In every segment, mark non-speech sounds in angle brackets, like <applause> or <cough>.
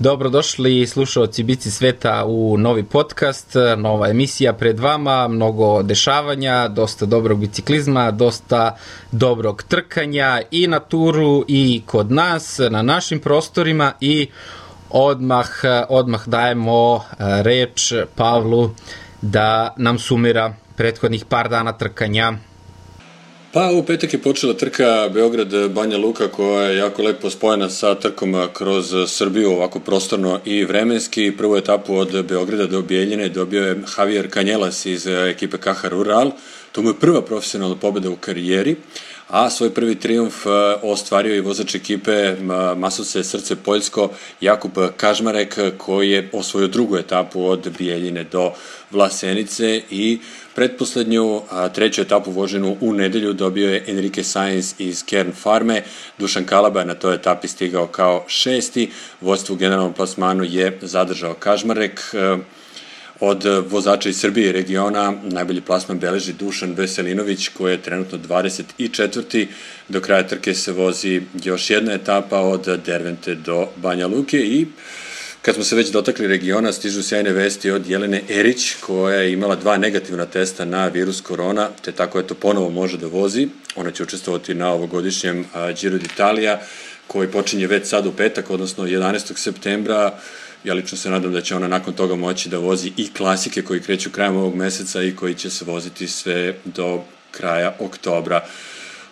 Dobrodošli slušalci Bici sveta u novi podcast, nova emisija pred vama, mnogo dešavanja, dosta dobrog biciklizma, dosta dobrog trkanja i na turu i kod nas, na našim prostorima i odmah, odmah dajemo e, reč Pavlu da nam sumira prethodnih par dana trkanja Pa u petak je počela trka Beograd-Banja Luka koja je jako lepo spojena sa trkom kroz Srbiju ovako prostorno i vremenski. Prvu etapu od Beograda do Bijeljine dobio je Javier Canjelas iz ekipe Kaha Rural. To mu je prva profesionalna pobeda u karijeri, a svoj prvi triumf e, ostvario i vozač ekipe Masovce Srce Poljsko Jakub Kažmarek koji je osvojio drugu etapu od Bijeljine do Vlasenice i Pretposlednju, a, treću etapu voženu u nedelju dobio je Enrique Sainz iz Kern Farme. Dušan Kalaba na toj etapi stigao kao šesti. Vodstvo u generalnom plasmanu je zadržao Kažmarek. E, od vozača iz Srbije regiona najbolji plasman beleži Dušan Veselinović koji je trenutno 24. Do kraja trke se vozi još jedna etapa od Dervente do Banja Luke i Kad smo se već dotakli regiona, stižu sjajne vesti od Jelene Erić, koja je imala dva negativna testa na virus korona, te tako eto ponovo može da vozi. Ona će učestvovati na ovogodišnjem Giro d'Italia, koji počinje već sad u petak, odnosno 11. septembra. Ja lično se nadam da će ona nakon toga moći da vozi i klasike koji kreću krajem ovog meseca i koji će se voziti sve do kraja oktobra.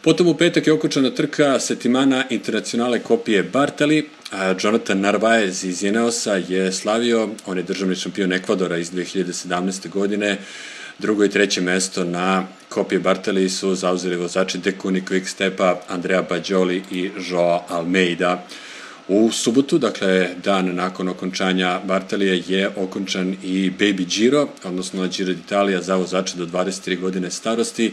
Potom u petak je okučana trka Setimana Internacionale kopije Bartali. Jonathan Narvaez iz Ineosa je slavio, on je državni šampion Ekvadora iz 2017. godine. Drugo i treće mesto na kopije Bartali su zauzeli vozači Dekuni Quickstepa, Andrea Bajoli i Joao Almeida. U subotu, dakle dan nakon okončanja Bartalije, je okončan i Baby Giro, odnosno Giro d'Italia za vozače do 23 godine starosti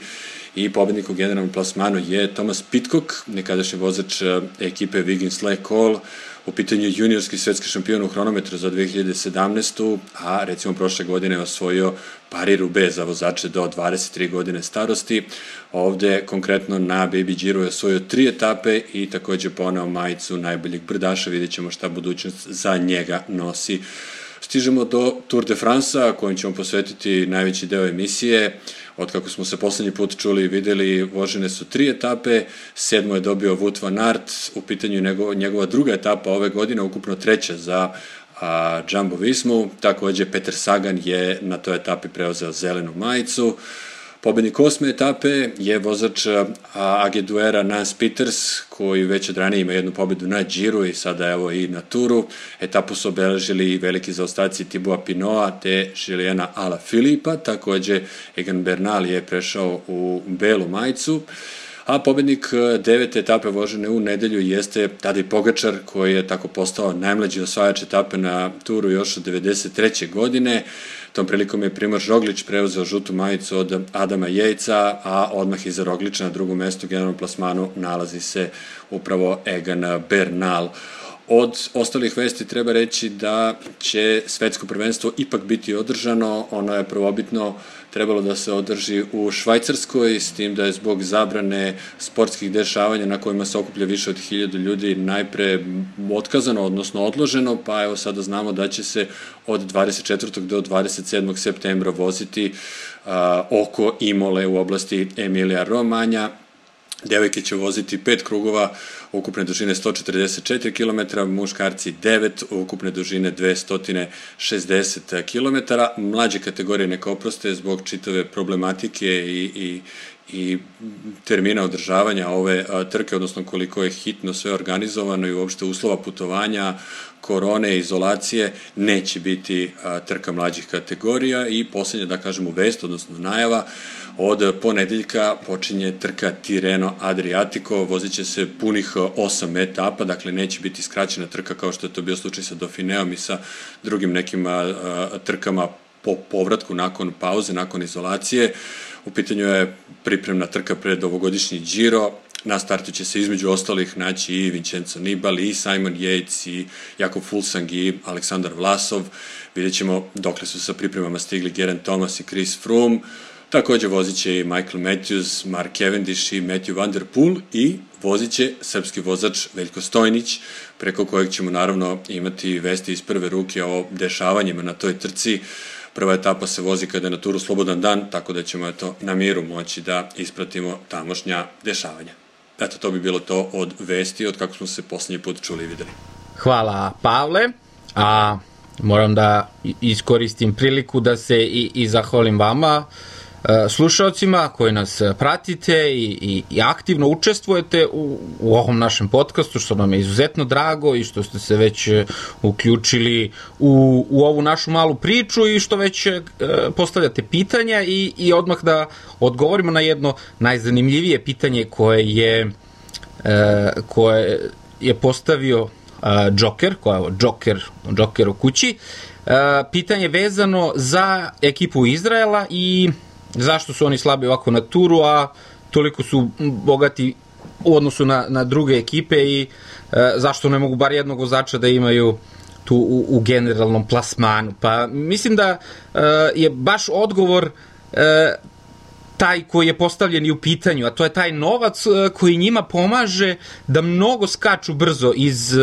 i pobednik u generalnom plasmanu je Thomas Pitcock, nekadašnji vozač e, ekipe Wiggins Call, u pitanju juniorski svetski šampion u hronometru za 2017. a recimo prošle godine je osvojio Paris Roubaix za vozače do 23 godine starosti. Ovde konkretno na Baby Giro je osvojio tri etape i takođe ponao majicu najboljeg brdaša, vidjet ćemo šta budućnost za njega nosi. Stižemo do Tour de France-a, kojim ćemo posvetiti najveći deo emisije. Od kako smo se poslednji put čuli i videli, vožene su tri etape, sedmo je dobio Wout van Aert, u pitanju njegova, njegova druga etapa ove godine, ukupno treća za a, Jumbo Vismu, takođe Peter Sagan je na toj etapi preuzeo zelenu majicu, Pobednik osme etape je vozač AG Duera Nance Peters, koji već od ranije ima jednu pobedu na Giro i sada evo i na Turu. Etapu su obeležili i veliki zaostaci Tibua Pinoa te Žilijana Ala Filipa, takođe Egan Bernal je prešao u belu majicu. A pobednik devete etape vožene u nedelju jeste Tadej Pogačar, koji je tako postao najmlađi osvajač etape na turu još od 93. godine. Tom prilikom je Primož Roglić preuzeo žutu majicu od Adama Jejca, a odmah iza Roglića na drugom mestu u generalnom plasmanu nalazi se upravo Egan Bernal. Od ostalih vesti treba reći da će svetsko prvenstvo ipak biti održano, ono je prvobitno trebalo da se održi u Švajcarskoj, s tim da je zbog zabrane sportskih dešavanja na kojima se okuplja više od hiljadu ljudi najpre otkazano, odnosno odloženo, pa evo sada znamo da će se od 24. do 27. septembra voziti a, oko Imole u oblasti Emilija Romanja, Devojke će voziti pet krugova ukupne dužine 144 km, muškarci 9, ukupne dužine 260 km. Mlađe kategorije neka oproste zbog čitave problematike i, i, i termina održavanja ove trke, odnosno koliko je hitno sve organizovano i uopšte uslova putovanja, korone, izolacije, neće biti trka mlađih kategorija i poslednja, da kažemo, vest, odnosno najava, Od ponedeljka počinje trka Tireno Adriatico, vozit će se punih 8 etapa, dakle neće biti skraćena trka kao što je to bio slučaj sa Dauphineom i sa drugim nekim trkama po povratku nakon pauze, nakon izolacije. U pitanju je pripremna trka pred ovogodišnji Giro, Na startu će se između ostalih naći i Vincenzo Nibali, i Simon Yates, i Jakov Fulsang, i Aleksandar Vlasov. Vidjet ćemo dokle su sa pripremama stigli Geraint Thomas i Chris Froome. Takođe vozit će i Michael Matthews, Mark Cavendish i Matthew Van Der Poel i vozit će srpski vozač Veljko Stojnić, preko kojeg ćemo naravno imati vesti iz prve ruke o dešavanjima na toj trci. Prva etapa se vozi kada je na turu slobodan dan, tako da ćemo eto na miru moći da ispratimo tamošnja dešavanja. Eto, to bi bilo to od vesti, od kako smo se poslednji put čuli i videli. Hvala, Pavle. A moram da iskoristim priliku da se i, i zahvalim vama E, slušalcima koji nas pratite i, i, i aktivno učestvujete u, u ovom našem podcastu, što nam je izuzetno drago i što ste se već e, uključili u, u ovu našu malu priču i što već e, postavljate pitanja i, i odmah da odgovorimo na jedno najzanimljivije pitanje koje je, e, koje je postavio e, Joker, koja je Joker, Joker u kući, e, pitanje vezano za ekipu Izraela i zašto su oni slabi ovako na turu, a toliko su bogati u odnosu na, na druge ekipe i e, zašto ne mogu bar jednog vozača da imaju tu u, u generalnom plasmanu. Pa mislim da e, je baš odgovor e, taj koji je postavljen i u pitanju, a to je taj novac e, koji njima pomaže da mnogo skaču brzo iz,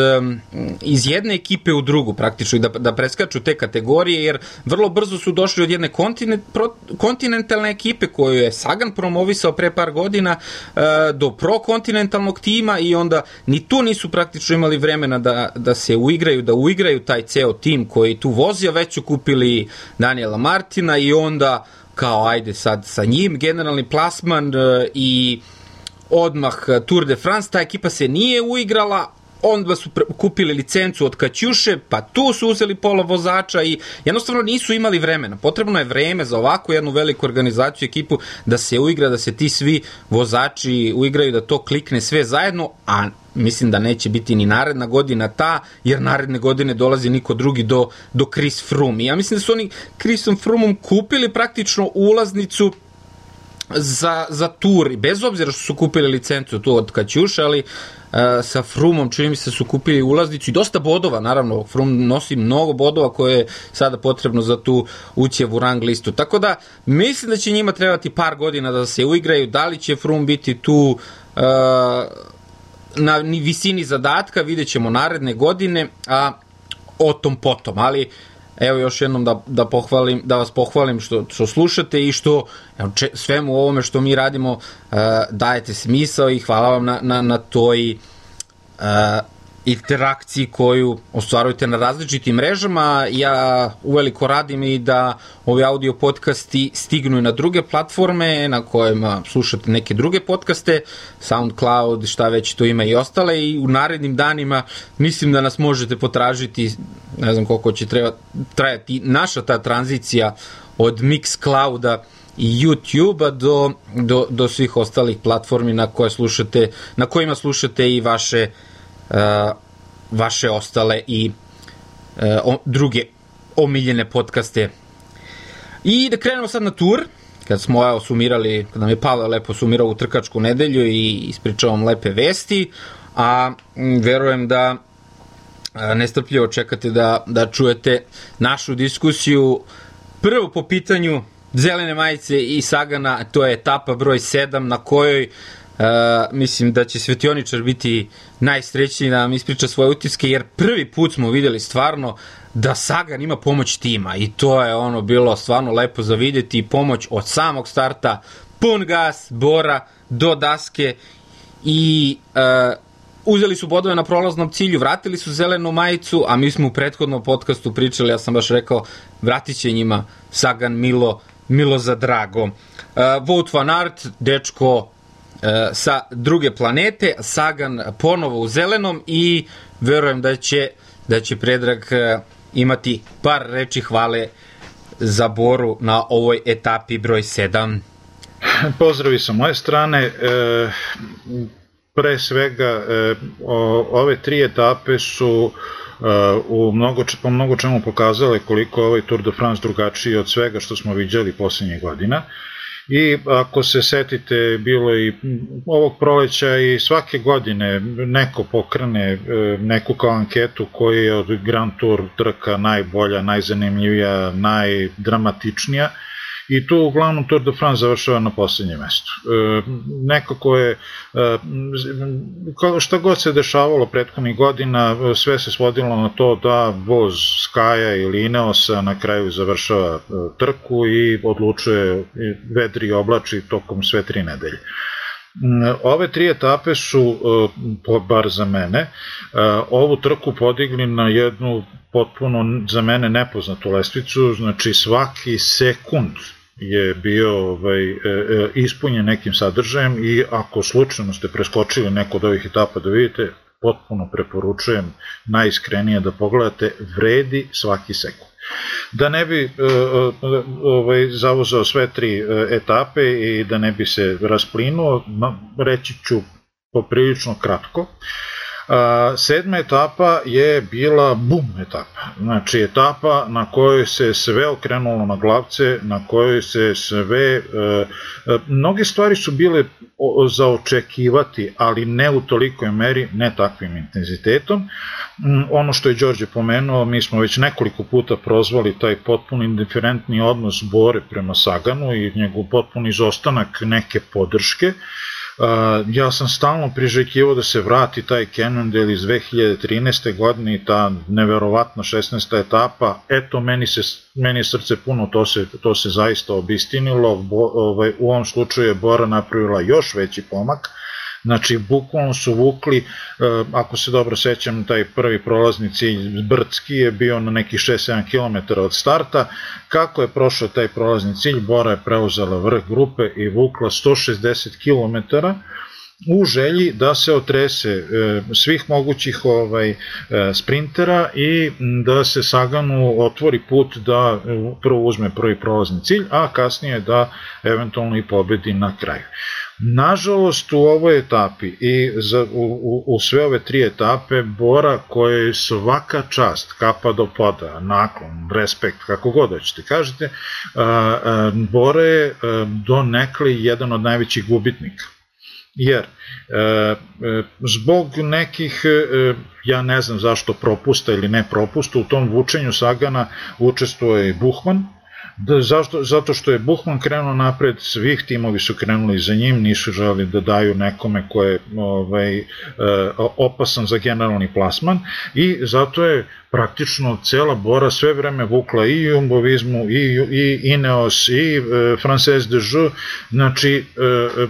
iz jedne ekipe u drugu praktično i da, da preskaču te kategorije, jer vrlo brzo su došli od jedne kontinent, pro, kontinentalne ekipe koju je Sagan promovisao pre par godina e, do prokontinentalnog tima i onda ni tu nisu praktično imali vremena da, da se uigraju, da uigraju taj ceo tim koji tu vozio, već su kupili Daniela Martina i onda kao ajde sad sa njim, generalni plasman e, i odmah Tour de France, ta ekipa se nije uigrala, onda su kupili licencu od Kaćuše, pa tu su uzeli pola vozača i jednostavno nisu imali vremena. Potrebno je vreme za ovakvu jednu veliku organizaciju, ekipu, da se uigra, da se ti svi vozači uigraju, da to klikne sve zajedno, a mislim da neće biti ni naredna godina ta, jer naredne godine dolazi niko drugi do, do Chris Froome. I ja mislim da su oni Chrisom Froomom kupili praktično ulaznicu za, za tur, bez obzira što su kupili licencu tu od Kaćuša, ali uh, sa Frumom čini mi se su kupili ulaznicu i dosta bodova, naravno, Frum nosi mnogo bodova koje je sada potrebno za tu ućevu rang listu. Tako da, mislim da će njima trebati par godina da se uigraju, da li će Frum biti tu uh, na visini zadatka, vidjet ćemo naredne godine, a o tom potom, ali evo još jednom da, da, pohvalim, da vas pohvalim što, što slušate i što evo, če, svemu ovome što mi radimo uh, dajete smisao i hvala vam na, na, na toj uh, interakciji koju ostvarujete na različitim mrežama. Ja uveliko radim i da ovi audio podcasti stignu i na druge platforme na kojima slušate neke druge podcaste, SoundCloud, šta već to ima i ostale i u narednim danima mislim da nas možete potražiti, ne znam koliko će treba trajati naša ta tranzicija od Mixclouda i YouTube-a do, do, do svih ostalih platformi na koje slušate, na kojima slušate i vaše uh, vaše ostale i uh, o, druge omiljene podcaste. I da krenemo sad na tur, kad smo evo sumirali, kad nam je Pavle lepo sumirao u trkačku nedelju i ispričao vam lepe vesti, a verujem da a, nestrpljivo čekate da, da čujete našu diskusiju prvo po pitanju zelene majice i Sagana, to je etapa broj 7 na kojoj Uh, mislim da će Svetioničar biti najsrećniji da nam ispriča svoje utiske, jer prvi put smo videli stvarno da Sagan ima pomoć tima. I to je ono bilo stvarno lepo za vidjeti i pomoć od samog starta, pun gas, bora, do daske. I uh, uzeli su bodove na prolaznom cilju, vratili su zelenu majicu, a mi smo u prethodnom podcastu pričali, ja sam baš rekao, vratit će njima Sagan Milo, Milo za drago. Uh, Wout van Aert, dečko sa druge planete, Sagan ponovo u zelenom i verujem da će, da će Predrag e, imati par reči hvale za Boru na ovoj etapi broj 7. Pozdravi sa moje strane. E, pre svega, e, o, ove tri etape su e, u mnogo, po mnogo čemu pokazale koliko ovaj Tour de France drugačiji od svega što smo viđali poslednjih godina. I ako se setite, bilo i ovog proleća i svake godine neko pokrene e, neku kao anketu koja je od Grand Tour trka najbolja, najzanimljivija, najdramatičnija i tu uglavnom Tour de France završava na poslednjem mestu. E, nekako je, e, šta god se dešavalo prethodnih godina, sve se svodilo na to da voz Skaja ili Ineosa na kraju završava e, trku i odlučuje vedri oblači tokom sve tri nedelje. Ove tri etape su, bar za mene, ovu trku podigli na jednu potpuno za mene nepoznatu lestvicu, znači svaki sekund je bio ovaj, e, e, ispunjen nekim sadržajem i ako slučajno ste preskočili neko od ovih etapa da vidite, potpuno preporučujem najiskrenije da pogledate, vredi svaki sekund. Da ne bi e, ovaj, zavozao sve tri etape i da ne bi se rasplinuo, reći ću poprilično kratko. A, sedma etapa je bila bum etapa, znači etapa na kojoj se sve okrenulo na glavce, na kojoj se sve, e, e, mnoge stvari su bile za očekivati, ali ne u tolikoj meri, ne takvim intenzitetom. Mm, ono što je Đorđe pomenuo, mi smo već nekoliko puta prozvali taj potpuno indiferentni odnos Bore prema Saganu i njegov potpuni izostanak neke podrške, ja sam stalno priželjkivo da se vrati taj Cannondale iz 2013. godine i ta neverovatna 16. etapa, eto meni, se, meni je srce puno, to se, to se zaista obistinilo, Bo, ovaj, u ovom slučaju je Bora napravila još veći pomak, Znači, bukvalno su vukli, e, ako se dobro sećam, taj prvi prolazni cilj Brdski je bio na nekih 6-7 km od starta. Kako je prošao taj prolazni cilj, Bora je preuzela vrh grupe i vukla 160 km u želji da se otrese e, svih mogućih ovaj e, sprintera i da se Saganu otvori put da prvo uzme prvi prolazni cilj, a kasnije da eventualno i pobedi na kraju. Nažalost, u ovoj etapi i za, u, u, u sve ove tri etape, Bora koja je svaka čast, kapa do poda, naklon, respekt, kako god hoćete, kažete, a, a, Bora je a, do nekli jedan od najvećih gubitnika. Jer e, zbog nekih, e, ja ne znam zašto propusta ili ne propusta, u tom vučenju Sagana učestvuje i Buhman, Da, zašto? Zato što je Buhman krenuo napred, svih timovi su krenuli za njim, nisu želi da daju nekome ko je ovaj, e, opasan za generalni plasman i zato je praktično cela Bora sve vreme vukla i Jumbovizmu, i, i Ineos, i e, Frances de Jeux, znači e,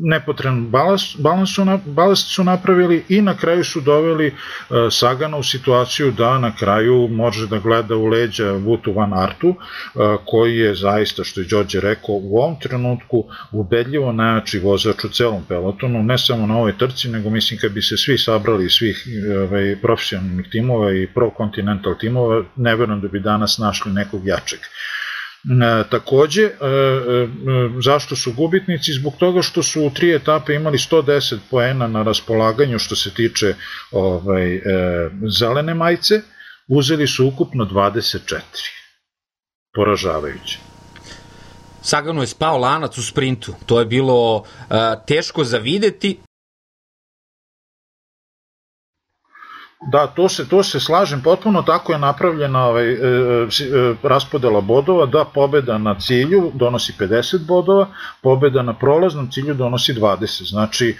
nepotreban balans, balans, su, na, su napravili i na kraju su doveli uh, Sagana u situaciju da na kraju može da gleda u leđa Vutu Van Artu, uh, koji je zaista, što je Đorđe rekao, u ovom trenutku ubedljivo najjači vozač u celom pelotonu, ne samo na ovoj trci, nego mislim kad bi se svi sabrali svih ovaj, profesionalnih timova i pro continental timova, ne verujem da bi danas našli nekog jačeg. E, takođe, e, e, zašto su gubitnici? Zbog toga što su u tri etape imali 110 poena na raspolaganju što se tiče ovaj, zelene majice, uzeli su ukupno 24. Poražavajuće. Sagano je spao lanac u sprintu. To je bilo teško za videti, Da, to se, to se slažem potpuno, tako je napravljena ovaj, e, e, raspodela bodova, da pobeda na cilju donosi 50 bodova, pobeda na prolaznom cilju donosi 20. Znači, e,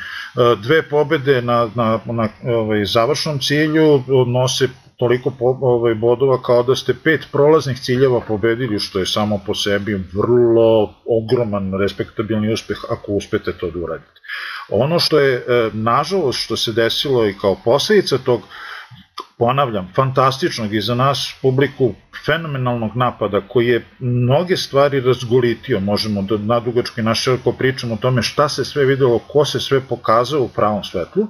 dve pobede na, na, na ovaj, završnom cilju nose toliko po, ovaj, bodova kao da ste pet prolaznih ciljeva pobedili, što je samo po sebi vrlo ogroman, respektabilni uspeh ako uspete to da uradite. Ono što je, e, nažalost, što se desilo i kao posledica tog ponavljam, fantastičnog i za nas publiku fenomenalnog napada koji je mnoge stvari razgolitio, možemo da nadugački naširoko pričamo o tome šta se sve videlo, ko se sve pokazao u pravom svetlu,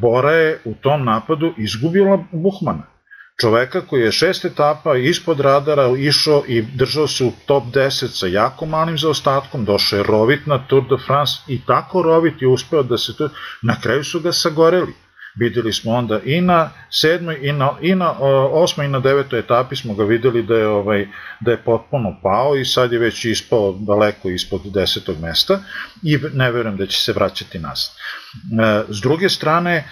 Bora je u tom napadu izgubila Buhmana. Čoveka koji je šest etapa ispod radara išao i držao se u top 10 sa jako malim zaostatkom, došao je rovit na Tour de France i tako rovit je uspeo da se to, na kraju su ga sagoreli videli smo onda i na sedmoj i na, i na osmoj i na devetoj etapi smo ga videli da je ovaj da je potpuno pao i sad je već ispao daleko ispod desetog mesta i ne verujem da će se vraćati nazad. E, s druge strane, e,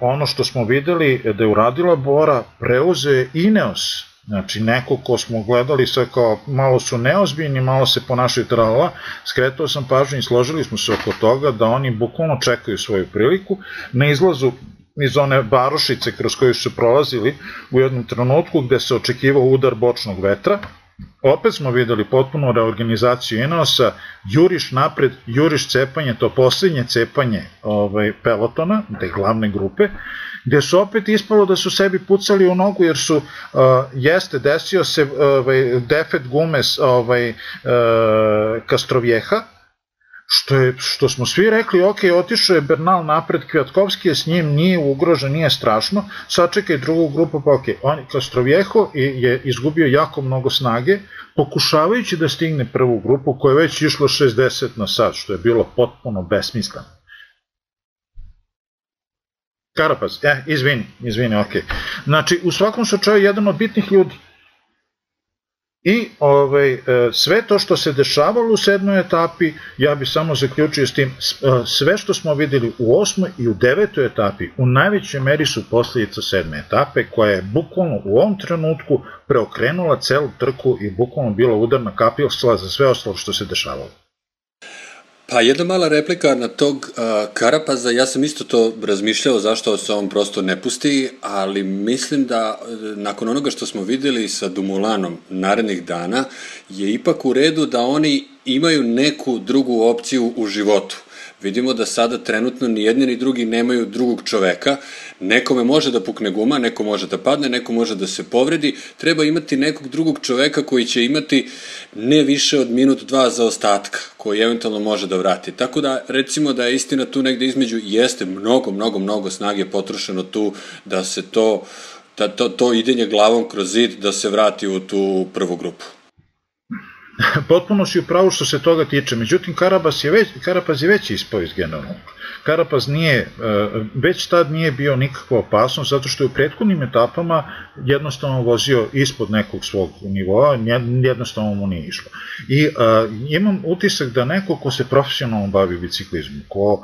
ono što smo videli da je uradila Bora, preuze Ineos Znači, neko ko smo gledali sve kao malo su neozbiljni, malo se ponašaju tralala, skretao sam pažnju i složili smo se oko toga da oni bukvalno čekaju svoju priliku, na izlazu iz one barošice kroz koju su prolazili u jednom trenutku gde se očekivao udar bočnog vetra, opet smo videli potpuno reorganizaciju Inosa, juriš napred, juriš cepanje, to poslednje cepanje ovaj, pelotona, te glavne grupe, gde su opet ispalo da su sebi pucali u nogu jer su, uh, jeste, desio se ovaj, defet gumes ovaj, uh, Kastrovjeha, što, je, što smo svi rekli, ok, otišao je Bernal napred, Kvjatkovski je s njim, nije ugrožen, nije strašno, sačekaj drugu grupu, pa ok, on, Kastrovjeho je izgubio jako mnogo snage, pokušavajući da stigne prvu grupu koja je već išlo 60 na sat, što je bilo potpuno besmisleno. Karapaz, e, izvini, izvini, ok. Znači, u svakom slučaju, jedan od bitnih ljudi. I ovaj, e, sve to što se dešavalo u sedmoj etapi, ja bi samo zaključio s tim, e, sve što smo videli u osmoj i u devetoj etapi, u najvećoj meri su posljedica sedme etape, koja je bukvalno u ovom trenutku preokrenula celu trku i bukvalno bila udarna kapilstva za sve ostalo što se dešavalo. Pa jedna mala replika na tog uh, Karapaza, ja sam isto to razmišljao zašto se on prosto ne pusti, ali mislim da nakon onoga što smo videli sa Dumulanom narednih dana, je ipak u redu da oni imaju neku drugu opciju u životu. Vidimo da sada trenutno ni jedni ni drugi nemaju drugog čoveka. Nekome može da pukne guma, neko može da padne, neko može da se povredi. Treba imati nekog drugog čoveka koji će imati ne više od minut dva za ostatka, koji eventualno može da vrati. Tako da, recimo da je istina tu negde između, jeste mnogo, mnogo, mnogo snage potrošeno tu da se to, da to, to idenje glavom kroz zid da se vrati u tu prvu grupu. Potpuno si upravo što se toga tiče, međutim Karabas je već, Karapaz je već ispao iz. Karapaz nije, e, već tad nije bio nikakva opasnost, zato što je u prethodnim etapama jednostavno vozio ispod nekog svog nivoa, jednostavno mu nije išlo. I e, imam utisak da neko ko se profesionalno bavi biciklizmom, ko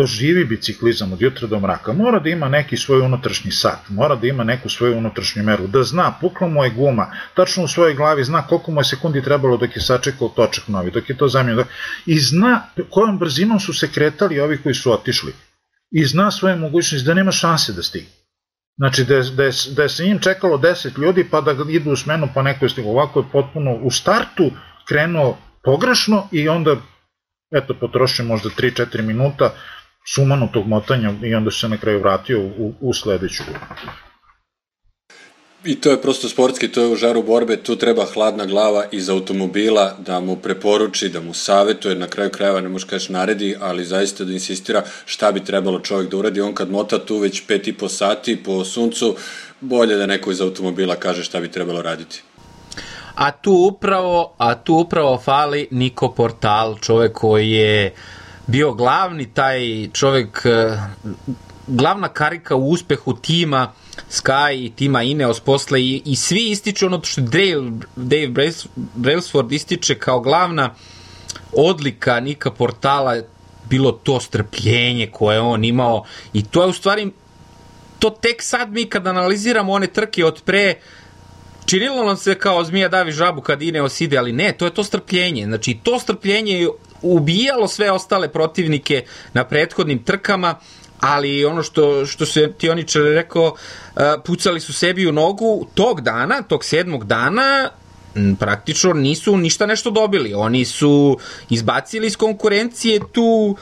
e, živi biciklizam od jutra do mraka, mora da ima neki svoj unutrašnji sat, mora da ima neku svoju unutrašnju meru, da zna, pukla mu je guma, tačno u svojoj glavi zna koliko mu je sekundi trebalo dok je sačekao točak novi, dok je to zamljeno, i zna kojom brzinom su se kretali ovi koji su otišli i zna svoje mogućnosti da nema šanse da stigne. Znači da da, je, da je se njim čekalo 10 ljudi pa da idu u smenu pa neko je stigao. Ovako je potpuno u startu krenuo pogrešno i onda eto potrošio možda 3-4 minuta sumanutog motanja i onda se na kraju vratio u, u sledeću I to je prosto sportski, to je u žaru borbe, tu treba hladna glava iz automobila da mu preporuči, da mu savetuje, na kraju krajeva ne može kaš naredi, ali zaista da insistira šta bi trebalo čovjek da uradi. On kad mota tu već pet i po sati po suncu, bolje da neko iz automobila kaže šta bi trebalo raditi. A tu upravo, a tu upravo fali Niko Portal, čovek koji je bio glavni taj čovek, eh, glavna karika u uspehu tima Sky i tima Ineos posle i, i svi ističu ono što Dave, Dave Brailsford ističe kao glavna odlika Nika Portala bilo to strpljenje koje on imao i to je u stvari to tek sad mi kad analiziramo one trke od pre činilo nam se kao zmija davi žabu kad Ineos ide, ali ne, to je to strpljenje. Znači, to strpljenje je ubijalo sve ostale protivnike na prethodnim trkama ali ono što, što se Tioničar rekao, pucali su sebi u nogu tog dana, tog sedmog dana, praktično nisu ništa nešto dobili. Oni su izbacili iz konkurencije tu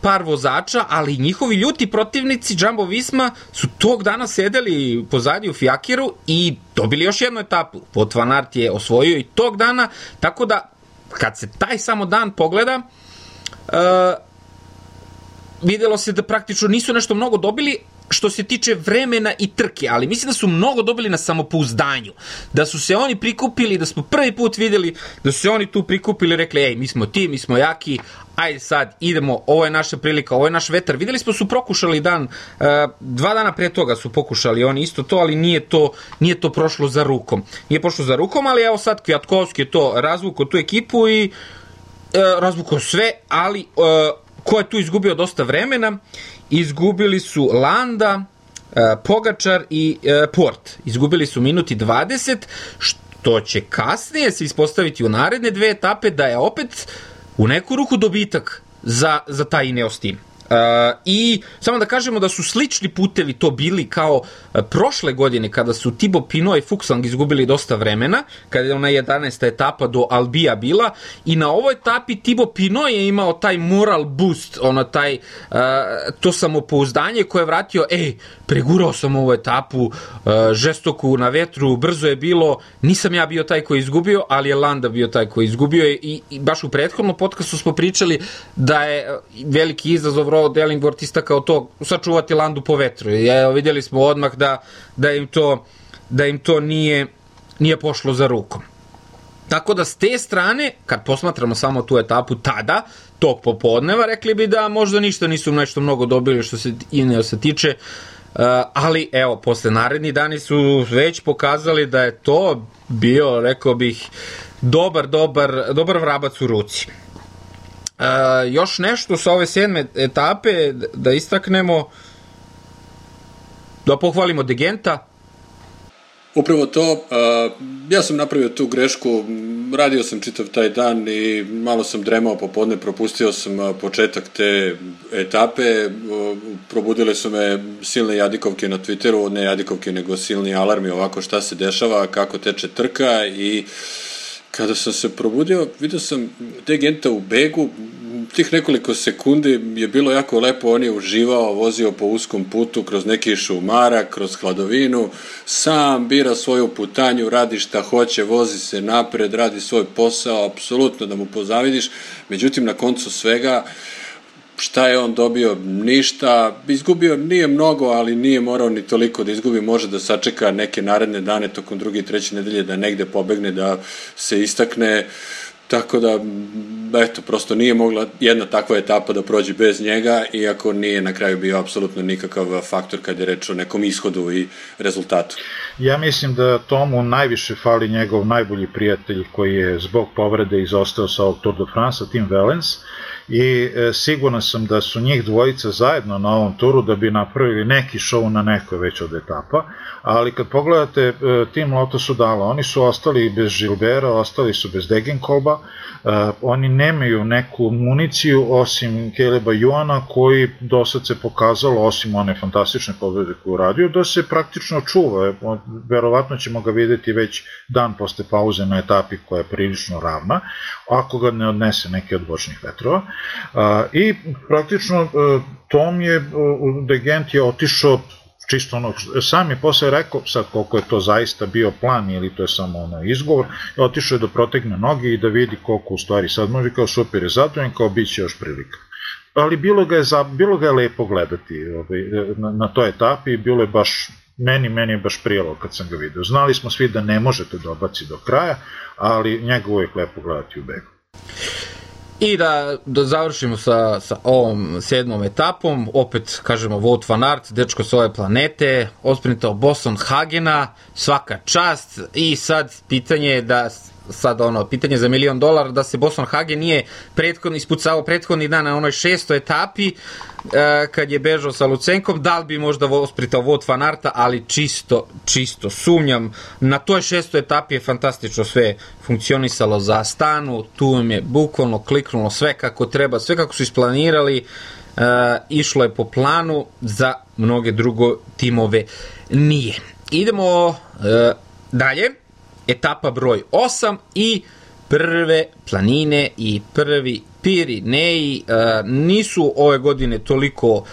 par vozača, ali njihovi ljuti protivnici Jumbo Visma su tog dana sedeli pozadi u Fijakiru i dobili još jednu etapu. Vot Van je osvojio i tog dana, tako da kad se taj samo dan pogleda, videlo se da praktično nisu nešto mnogo dobili što se tiče vremena i trke, ali mislim da su mnogo dobili na samopouzdanju. Da su se oni prikupili, da smo prvi put videli da su se oni tu prikupili rekli, ej, mi smo ti, mi smo jaki, ajde sad, idemo, ovo je naša prilika, ovo je naš vetar. Videli smo su prokušali dan, uh, dva dana pre toga su pokušali oni isto to, ali nije to, nije to prošlo za rukom. Nije prošlo za rukom, ali evo sad Kvjatkovski je to razvukao tu ekipu i uh, razvukao sve, ali uh, ko je tu izgubio dosta vremena? Izgubili su Landa, Pogačar i Port. Izgubili su minuti 20, što će kasnije se ispostaviti u naredne dve etape da je opet u neku ruku dobitak za, za taj Ineos tim. I samo da kažemo da su slični putevi to bili kao uh, prošle godine kada su Tibo Pino i Fuxang izgubili dosta vremena, kada je ona 11. etapa do Albija bila i na ovoj etapi Tibo Pino je imao taj moral boost, ono taj uh, to samopouzdanje koje je vratio, ej, pregurao sam ovu etapu, uh, žestoku na vetru, brzo je bilo, nisam ja bio taj koji je izgubio, ali je Landa bio taj koji je izgubio i, i baš u prethodnom podcastu smo pričali da je veliki izazov Road Ellingworth istakao to sačuvati Landu po vetru. Evo, vidjeli smo odmah da, da im to da im to nije, nije pošlo za rukom. Tako da s te strane, kad posmatramo samo tu etapu tada, tog popodneva, rekli bi da možda ništa nisu nešto mnogo dobili što se Ineosa tiče, Uh, ali evo, posle naredni dani su već pokazali da je to bio, rekao bih, dobar, dobar, dobar vrabac u ruci. Uh, još nešto sa ove sedme etape da istaknemo, da pohvalimo Degenta, Upravo to, ja sam napravio tu grešku, radio sam čitav taj dan i malo sam dremao popodne, propustio sam početak te etape, probudile su me silne jadikovke na Twitteru, ne jadikovke nego silni alarmi ovako šta se dešava, kako teče trka i kada sam se probudio, vidio sam te genta u begu, tih nekoliko sekundi je bilo jako lepo, on je uživao, vozio po uskom putu kroz neki šumara, kroz hladovinu, sam bira svoju putanju, radi šta hoće, vozi se napred, radi svoj posao, apsolutno da mu pozavidiš, međutim na koncu svega šta je on dobio? Ništa, izgubio nije mnogo, ali nije morao ni toliko da izgubi, može da sačeka neke naredne dane tokom druge i treće nedelje da negde pobegne, da se istakne, Tako da, eto, prosto nije mogla jedna takva etapa da prođe bez njega, iako nije na kraju bio apsolutno nikakav faktor kad je reč o nekom ishodu i rezultatu. Ja mislim da Tomu najviše fali njegov najbolji prijatelj koji je zbog povrede izostao sa ovog Tour de France, Tim Valens, i e, siguran sam da su njih dvojica zajedno na ovom turu da bi napravili neki show na nekoj već od etapa, ali kad pogledate e, tim Lotusu Dala, oni su ostali bez Gilbera, ostali su bez Degenkolba, e, oni nemaju neku municiju osim Keleba Joana koji do sad se pokazalo, osim one fantastične pobjede koju radio, da se praktično čuva. Verovatno ćemo ga videti već dan posle pauze na etapi koja je prilično ravna, ako ga ne odnese neki od bočnih vetrova. I praktično e, Tom je, Degent je otišao čisto ono, sam je posle rekao, sad koliko je to zaista bio plan ili to je samo ono izgovor, otišao je da protegne noge i da vidi koliko u stvari sad može kao super je zadovoljan, kao bit će još prilika. Ali bilo ga je, za, bilo ga je lepo gledati ovaj, na, na toj etapi, bilo je baš, meni, meni je baš prijelo kad sam ga vidio. Znali smo svi da ne možete dobaci do kraja, ali njega uvijek lepo gledati u begu. I da, da završimo sa, sa ovom sedmom etapom, opet kažemo Wout van Aert, dečko s ove planete, osprintao Boston Hagena, svaka čast. I sad pitanje je da sad ono, pitanje za milion dolara da se Boston Hagen nije prethodni, ispucao prethodni dan na onoj šestoj etapi e, kad je bežao sa Lucenkom, da li bi možda ospritao Vod Fanarta, ali čisto, čisto sumnjam. Na toj šestoj etapi je fantastično sve funkcionisalo za stanu, tu im je bukvalno kliknulo sve kako treba, sve kako su isplanirali, e, išlo je po planu, za mnoge drugo timove nije. Idemo e, dalje etapa broj 8 i prve planine i prvi Pirineji uh, nisu ove godine toliko uh,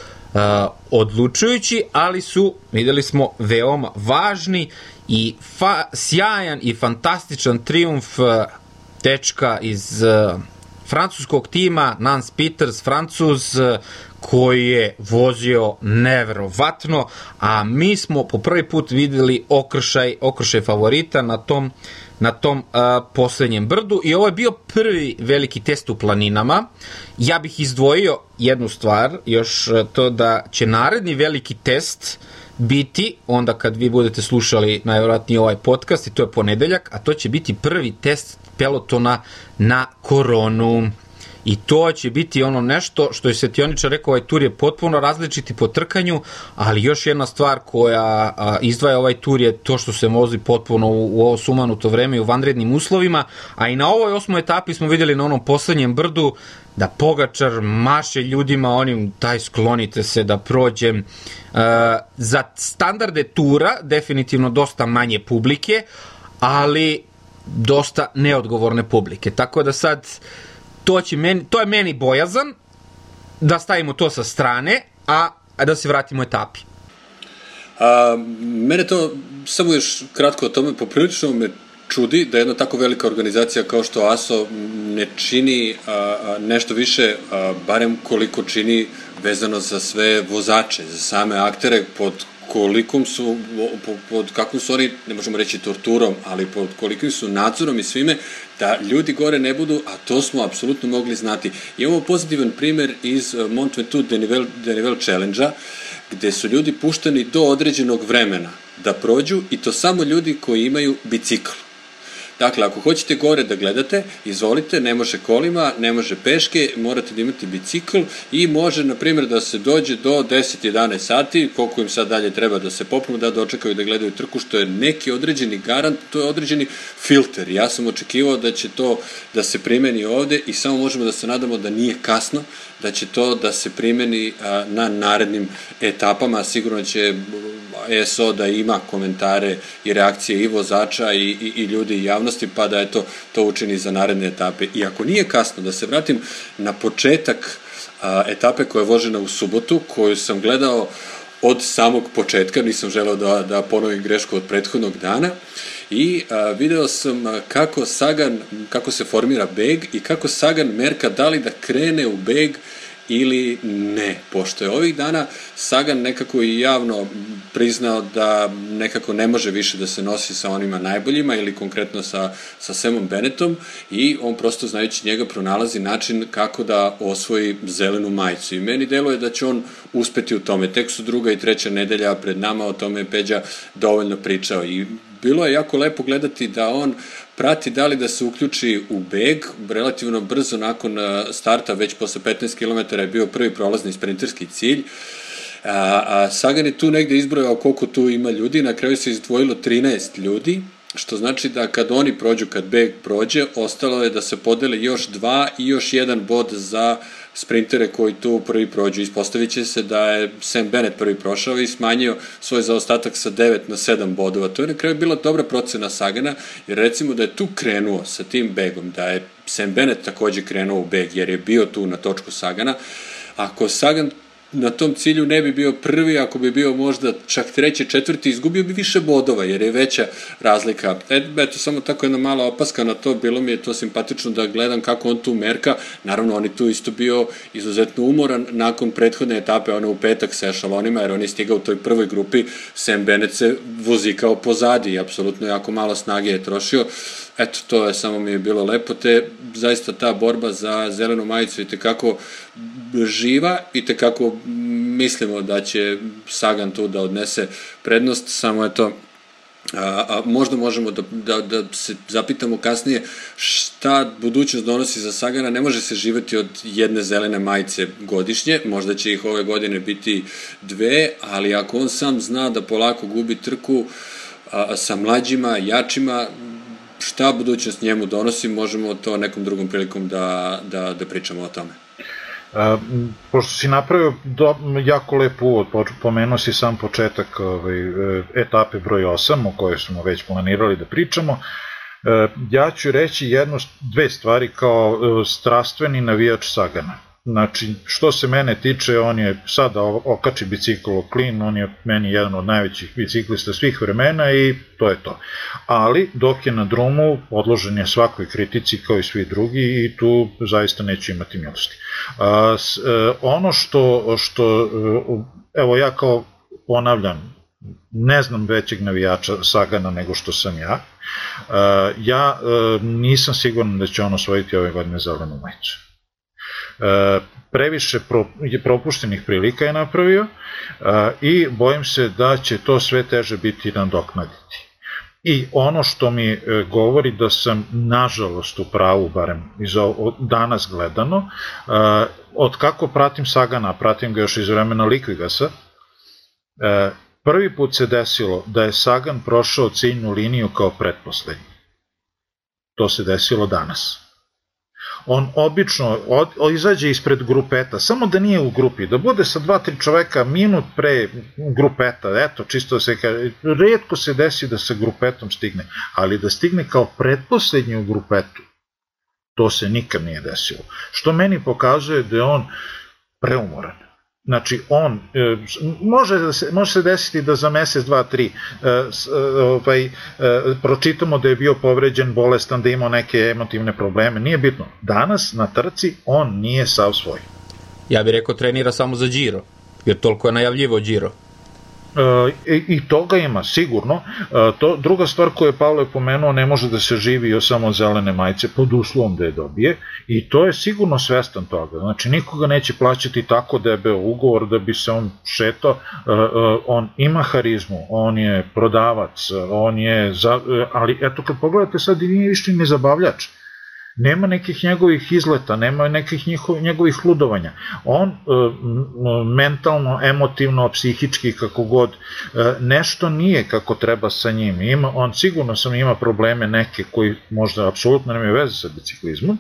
odlučujući, ali su, videli smo, veoma važni i fa sjajan i fantastičan triumf uh, tečka iz uh, francuskog tima, Nance Peters, Francuz, koji je vozio neverovatno, a mi smo po prvi put videli okršaj, okršaj favorita na tom na tom a, poslednjem brdu i ovo je bio prvi veliki test u planinama. Ja bih izdvojio jednu stvar, još to da će naredni veliki test biti, onda kad vi budete slušali najvjerojatnije ovaj podcast i to je ponedeljak, a to će biti prvi test pelotona na koronu. I to će biti ono nešto što je Svetioničar rekao, ovaj tur je potpuno različiti po trkanju, ali još jedna stvar koja a, izdvaja ovaj tur je to što se vozi potpuno u, u ovo sumanuto vreme i u vanrednim uslovima, a i na ovoj osmoj etapi smo videli na onom poslednjem brdu da Pogačar maše ljudima onim daj sklonite se da prođem. E, za standarde tura definitivno dosta manje publike ali dosta neodgovorne publike. Tako da sad to, će meni, to je meni bojazan da stavimo to sa strane a, a da se vratimo etapi. A, mene to, samo još kratko o tome, poprilično me čudi da jedna tako velika organizacija kao što ASO ne čini a, nešto više, a, barem koliko čini vezano za sve vozače, za same aktere pod kolikom su, pod kakvom su oni, ne možemo reći torturom, ali pod kolikim su nadzorom i svime, da ljudi gore ne budu, a to smo apsolutno mogli znati. Imamo pozitivan primer iz Mont Ventoux Denivel, Denivel Challenge-a, gde su ljudi pušteni do određenog vremena da prođu i to samo ljudi koji imaju bicikl. Dakle, ako hoćete gore da gledate, izvolite, ne može kolima, ne može peške, morate da imate bicikl i može, na primjer, da se dođe do 10-11 sati, koliko im sad dalje treba da se popnu, da dočekaju da gledaju trku, što je neki određeni garant, to je određeni filter. Ja sam očekivao da će to da se primeni ovde i samo možemo da se nadamo da nije kasno, da će to da se primeni na narednim etapama, sigurno će ESO da ima komentare i reakcije i vozača i, i, i ljudi i javnosti, pa da eto, to učini za naredne etape. I ako nije kasno, da se vratim na početak a, etape koja je vožena u subotu, koju sam gledao od samog početka, nisam želeo da, da ponovim grešku od prethodnog dana, i a, video sam kako Sagan, kako se formira beg i kako Sagan merka da li da krene u beg ili ne, pošto je ovih dana Sagan nekako i javno priznao da nekako ne može više da se nosi sa onima najboljima ili konkretno sa, sa Samom Bennettom i on prosto znajući njega pronalazi način kako da osvoji zelenu majicu. I meni deluje da će on uspeti u tome. Tek su druga i treća nedelja pred nama, o tome je Peđa dovoljno pričao. I bilo je jako lepo gledati da on prati da li da se uključi u beg, relativno brzo nakon starta, već posle 15 km je bio prvi prolazni sprinterski cilj, a, a Sagan je tu negde izbrojao koliko tu ima ljudi, na kraju se izdvojilo 13 ljudi, što znači da kad oni prođu, kad beg prođe, ostalo je da se podele još dva i još jedan bod za sprintere koji tu prvi prođu. Ispostavit će se da je Sam Bennett prvi prošao i smanjio svoj zaostatak sa 9 na 7 bodova. To je na kraju bila dobra procena Sagana, jer recimo da je tu krenuo sa tim begom, da je Sam Bennett takođe krenuo u beg, jer je bio tu na točku Sagana, ako Sagan na tom cilju ne bi bio prvi, ako bi bio možda čak treći, četvrti, izgubio bi više bodova, jer je veća razlika. Et, eto, samo tako jedna mala opaska na to, bilo mi je to simpatično da gledam kako on tu merka, naravno on je tu isto bio izuzetno umoran nakon prethodne etape, ono u petak sa ešalonima, jer on je stigao u toj prvoj grupi, Sam Bennett se vozikao pozadi i apsolutno jako malo snage je trošio, eto, to je samo mi je bilo lepo, te zaista ta borba za zelenu majicu i tekako živa i tekako mislimo da će Sagan tu da odnese prednost, samo eto, A, a možda možemo da, da, da se zapitamo kasnije šta budućnost donosi za Sagana, ne može se živeti od jedne zelene majice godišnje, možda će ih ove godine biti dve, ali ako on sam zna da polako gubi trku a, sa mlađima, jačima, šta budućnost njemu donosi, možemo to nekom drugom prilikom da, da, da pričamo o tome. A, pošto si napravio do, jako lep uvod, pomenuo si sam početak ovaj, e, etape broj 8 o kojoj smo već planirali da pričamo, e, ja ću reći jedno, dve stvari kao e, strastveni navijač Sagana. Znači, što se mene tiče, on je sada okači bicikl o klin, on je meni jedan od najvećih biciklista svih vremena i to je to. Ali, dok je na drumu, odložen je svakoj kritici kao i svi drugi i tu zaista neće imati milosti. A, s, e, ono što, što, e, evo ja kao ponavljam, ne znam većeg navijača Sagana nego što sam ja. E, ja e, nisam siguran da će on osvojiti ove godine zelenu majicu. E, previše propuštenih prilika je napravio e, i bojim se da će to sve teže biti nadoknaditi. I ono što mi e, govori da sam nažalost u pravu, barem iz ovo, danas gledano, od kako pratim Sagana, pratim ga još iz vremena Likvigasa, prvi put se desilo da je Sagan prošao ciljnu liniju kao pretposlednji. To se desilo danas on obično od, od, izađe ispred grupeta, samo da nije u grupi, da bude sa dva, tri čoveka minut pre grupeta, eto, čisto da se kaže, redko se desi da sa grupetom stigne, ali da stigne kao pretposlednji u grupetu, to se nikad nije desilo. Što meni pokazuje da je on preumoran Znači, on, e, može, da se, može se desiti da za mesec, dva, tri e, e, ovaj, pročitamo da je bio povređen, bolestan, da imao neke emotivne probleme, nije bitno. Danas na trci on nije sav svoj. Ja bih rekao trenira samo za Giro, jer toliko je najavljivo Giro. E, I toga ima, sigurno. E, to, druga stvar koju je Pavle pomenuo, ne može da se živi samo zelene majice, pod uslovom da je dobije, i to je sigurno svestan toga. Znači, nikoga neće plaćati tako da je beo ugovor da bi se on šetao. E, on ima harizmu, on je prodavac, on je, za, ali eto, kad pogledate sad, nije više ni zabavljač nema nekih njegovih izleta, nema nekih njihov, njegovih ludovanja. On e, mentalno, emotivno, psihički, kako god, e, nešto nije kako treba sa njim. Ima, on sigurno sam ima probleme neke koji možda apsolutno nemaju veze sa biciklizmom,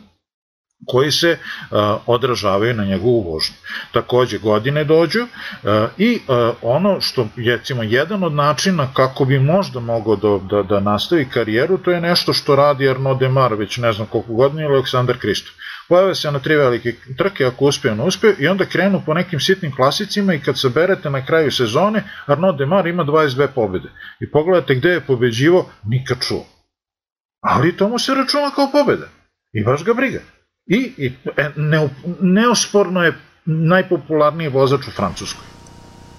koji se a, odražavaju na njegovu vožnju. Takođe godine dođu a, i a, ono što recimo jedan od načina kako bi možda mogao da, da, da nastavi karijeru, to je nešto što radi Arnaud Demar već ne znam koliko godina ili Aleksandar Kristof. Pojave se na tri velike trke ako uspiju, ne uspiju i onda krenu po nekim sitnim klasicima i kad saberete na kraju sezone, Arnaud Demar ima 22 pobede. I pogledate gde je pobeđivo, nikad čuo. Ali to mu se računa kao pobeda. I baš ga briga. I, e, ne, neosporno je najpopularniji vozač u Francuskoj.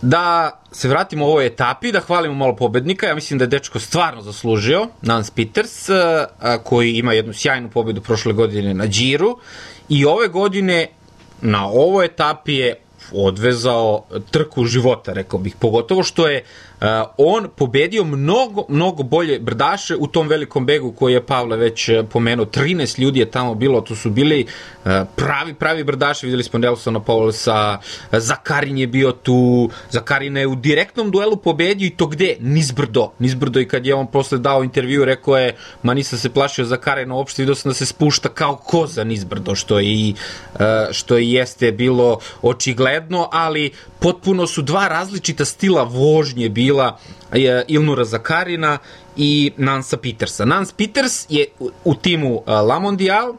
Da se vratimo u ovoj etapi, da hvalimo malo pobednika, ja mislim da je dečko stvarno zaslužio, Nance Peters, koji ima jednu sjajnu pobedu prošle godine na Džiru i ove godine na ovoj etapi je odvezao trku života, rekao bih, pogotovo što je uh, on pobedio mnogo, mnogo bolje brdaše u tom velikom begu koji je Pavle već uh, pomenuo, 13 ljudi je tamo bilo, to su bili uh, pravi, pravi brdaše, videli smo Nelsona Paulsa, Zakarin je bio tu, Zakarin je u direktnom duelu pobedio i to gde? Nizbrdo, nizbrdo i kad je on posle dao intervju, rekao je, ma nisam se plašio Zakarina uopšte, vidio sam da se spušta kao koza nizbrdo, što je i, što i jeste bilo očigledno ali potpuno su dva različita stila vožnje bila je Ilnura Zakarina i Nansa Petersa. Nans Peters je u, timu uh, La Mondial,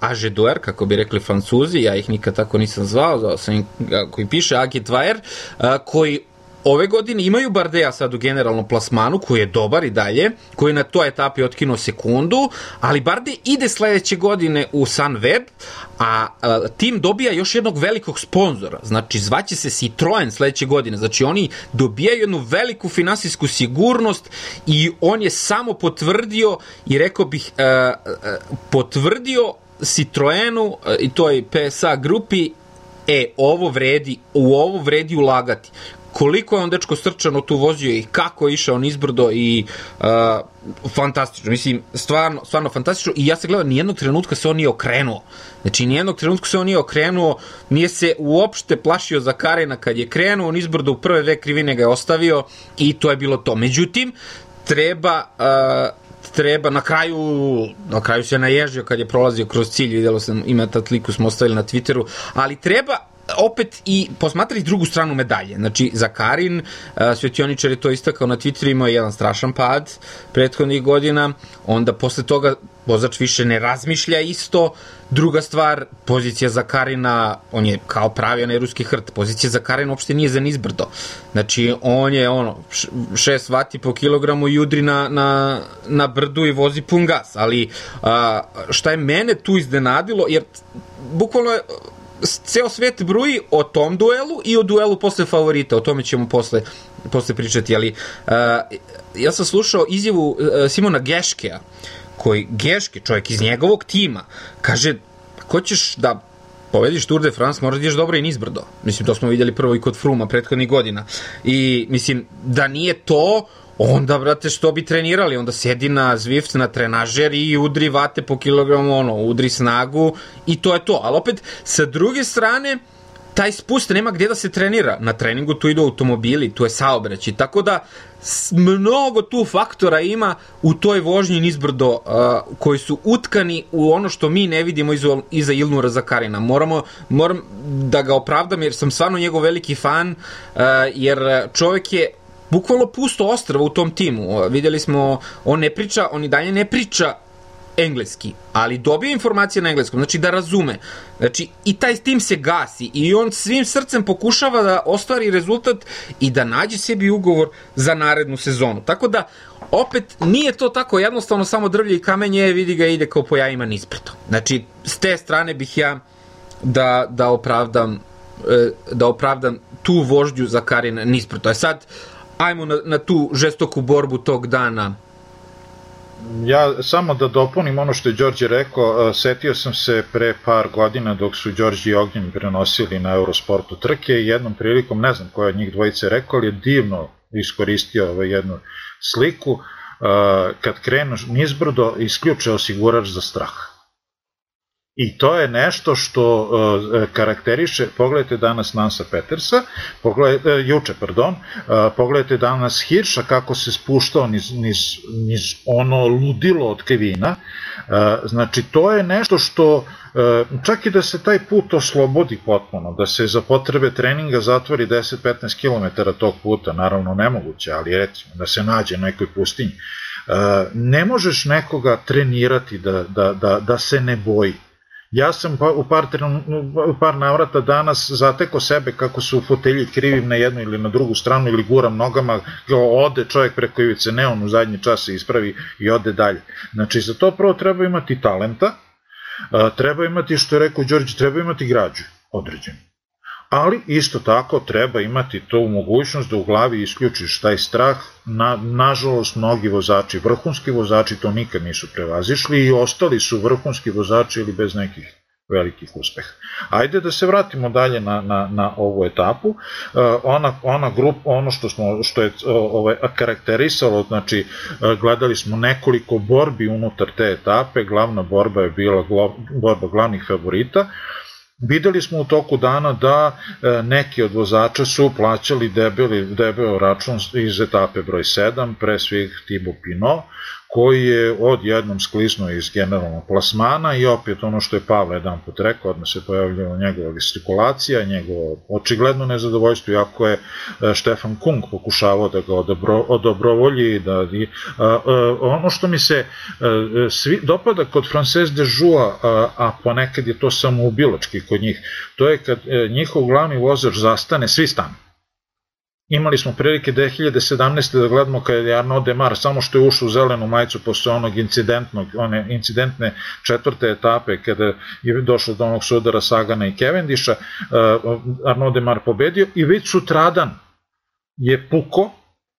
Age Duer, kako bi rekli francuzi, ja ih nikad tako nisam zvao, zvao sam ih, koji piše Dwyer, uh, koji ove godine imaju Bardeja sad u generalnom plasmanu, koji je dobar i dalje, koji je na toj etapi otkinuo sekundu, ali Barde ide sledeće godine u Sunweb, a, a tim dobija još jednog velikog sponzora, znači zvaće se Citroen sledeće godine, znači oni dobijaju jednu veliku finansijsku sigurnost i on je samo potvrdio i rekao bih a, a, potvrdio Citroenu i toj PSA grupi e, ovo vredi, u ovo vredi ulagati koliko je on dečko srčano tu vozio i kako je išao nizbrdo i uh, fantastično, mislim, stvarno, stvarno fantastično i ja se gledam, nijednog trenutka se on nije okrenuo. Znači, nijednog trenutka se on nije okrenuo, nije se uopšte plašio za Karena kad je krenuo, on izbrdo u prve dve krivine ga je ostavio i to je bilo to. Međutim, treba uh, treba na kraju na kraju se naježio kad je prolazio kroz cilj videlo sam ima ta sliku smo ostavili na Twitteru ali treba opet i posmatrati drugu stranu medalje. Znači, za Karin, Svetioničar je to istakao na Twitteru, imao jedan strašan pad prethodnih godina, onda posle toga vozač više ne razmišlja isto. Druga stvar, pozicija za Karina, on je kao pravi onaj ruski hrt, pozicija za Karina uopšte nije za nizbrdo. Znači, on je ono, 6 vati po kilogramu i udri na, na, na brdu i vozi pun gas. Ali a, šta je mene tu iznenadilo, jer bukvalno je ceo svet bruji o tom duelu i o duelu posle favorita, o tome ćemo posle, posle pričati, ali uh, ja sam slušao izjavu uh, Simona Geškea, koji Geške, čovjek iz njegovog tima, kaže, ko ćeš da pobediš Tour de France, moraš da ideš dobro i nizbrdo. Mislim, to smo vidjeli prvo i kod Fruma prethodnih godina. I, mislim, da nije to, onda, brate, što bi trenirali? Onda sedi na Zwift, na trenažer i udri vate po kilogramu, ono, udri snagu i to je to. Ali opet, sa druge strane, taj spust nema gde da se trenira. Na treningu tu idu automobili, tu je saobraćaj. Tako da, mnogo tu faktora ima u toj vožnji nizbrdo uh, koji su utkani u ono što mi ne vidimo iza, iza Ilnura Zakarina. Moramo, moram da ga opravdam jer sam stvarno njegov veliki fan, uh, jer čovek je bukvalno pusto ostrava u tom timu. Videli smo, on ne priča, on i dalje ne priča engleski, ali dobio informacije na engleskom, znači da razume. Znači, i taj tim se gasi i on svim srcem pokušava da ostvari rezultat i da nađe sebi ugovor za narednu sezonu. Tako da, opet, nije to tako jednostavno samo drvlje i kamenje, vidi ga ide kao po jajima nispreto. Znači, s te strane bih ja da, da opravdam e, da opravdam tu vožđu za Karin nispreto. E sad, ajmo na, na tu žestoku borbu tog dana ja samo da dopunim ono što je Đorđe rekao, setio sam se pre par godina dok su Đorđe i Ognjen prenosili na Eurosportu trke i jednom prilikom, ne znam koja od njih dvojice rekao, ali je divno iskoristio ovaj jednu sliku, kad krenu nizbrdo, isključe osigurač za strah. I to je nešto što uh, karakteriše, pogledajte danas Nansa Petersa, pogledajte, uh, juče, pardon, uh, pogledajte danas Hirša kako se spuštao niz, niz, niz ono ludilo od Kevina, uh, znači to je nešto što uh, čak i da se taj put oslobodi potpuno, da se za potrebe treninga zatvori 10-15 km tog puta, naravno nemoguće, ali recimo da se nađe na nekoj pustinji, uh, ne možeš nekoga trenirati da, da, da, da se ne boji Ja sam pa, u par, u par navrata danas zateko sebe kako su u fotelji krivim na jednu ili na drugu stranu ili guram nogama, ode čovjek preko ivice, ne on u zadnji čas se ispravi i ode dalje. Znači za to prvo treba imati talenta, treba imati, što je rekao Đorđe, treba imati građu određenu ali isto tako treba imati to mogućnost da u glavi isključiš taj strah. Na, nažalost, mnogi vozači, vrhunski vozači to nikad nisu prevazišli i ostali su vrhunski vozači ili bez nekih velikih uspeha. Ajde da se vratimo dalje na, na, na ovu etapu. Uh, ona, ona grup, ono što, smo, što je ovaj, karakterisalo, znači uh, gledali smo nekoliko borbi unutar te etape, glavna borba je bila glo, borba glavnih favorita, Videli smo u toku dana da e, neki od vozača su plaćali debeli, debel račun iz etape broj 7, pre svih Thibaut Pinot, koji je odjednom skliznuo iz generalnog plasmana i opet ono što je Pavle jedan put rekao, odmah se pojavljala njegova gestikulacija, njegovo očigledno nezadovoljstvo, iako je e, Štefan Kung pokušavao da ga odobro, odobrovolji, da, i, a, a, ono što mi se a, e, svi, dopada kod Frances de Joux, a, a ponekad je to samoubilački kod njih, to je kad e, njihov glavni vozač zastane, svi stane Imali smo prilike 2017. da gledamo kada je Arnaud Demar samo što je ušao u zelenu majicu posle onog incidentnog, one incidentne četvrte etape kada je došlo do onog sudara Sagana i Cavendisha, uh, Arnaud Demar pobedio i već sutradan je puko,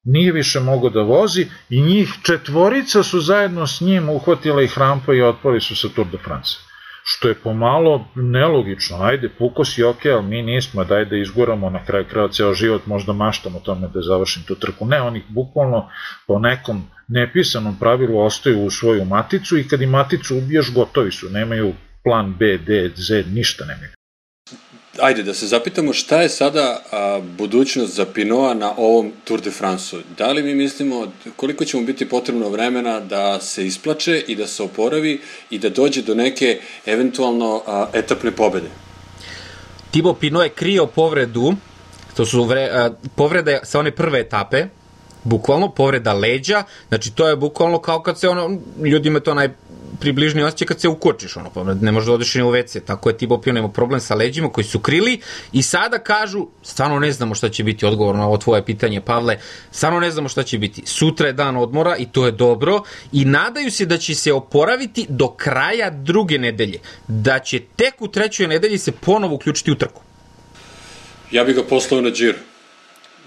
nije više mogo da vozi i njih četvorica su zajedno s njim uhvatila i hrampa i otpali su sa Tour de France što je pomalo nelogično, ajde, puko si ok, ali mi nismo, daj da izguramo na kraju kraja ceo život, možda maštam o tome da završim tu trku. Ne, oni bukvalno po nekom nepisanom pravilu ostaju u svoju maticu i kad i maticu ubiješ, gotovi su, nemaju plan B, D, Z, ništa nemaju ajde da se zapitamo šta je sada a, budućnost za Pinoa na ovom Tour de France-u. Da li mi mislimo koliko će mu biti potrebno vremena da se isplače i da se oporavi i da dođe do neke eventualno a, etapne pobede? Tibo Pino je krio povredu, to su vre, a, povrede sa one prve etape, bukvalno povreda leđa, znači to je bukvalno kao kad se ono, ljudima to naj približni osjećaj kad se ukočiš, ono, pa ne možeš da odeš ni u WC, tako je Tibo Pio problem sa leđima koji su krili i sada kažu, stvarno ne znamo šta će biti odgovor na ovo tvoje pitanje, Pavle, stvarno ne znamo šta će biti. Sutra je dan odmora i to je dobro i nadaju se da će se oporaviti do kraja druge nedelje, da će tek u trećoj nedelji se ponovo uključiti u trku. Ja bih ga poslao na džir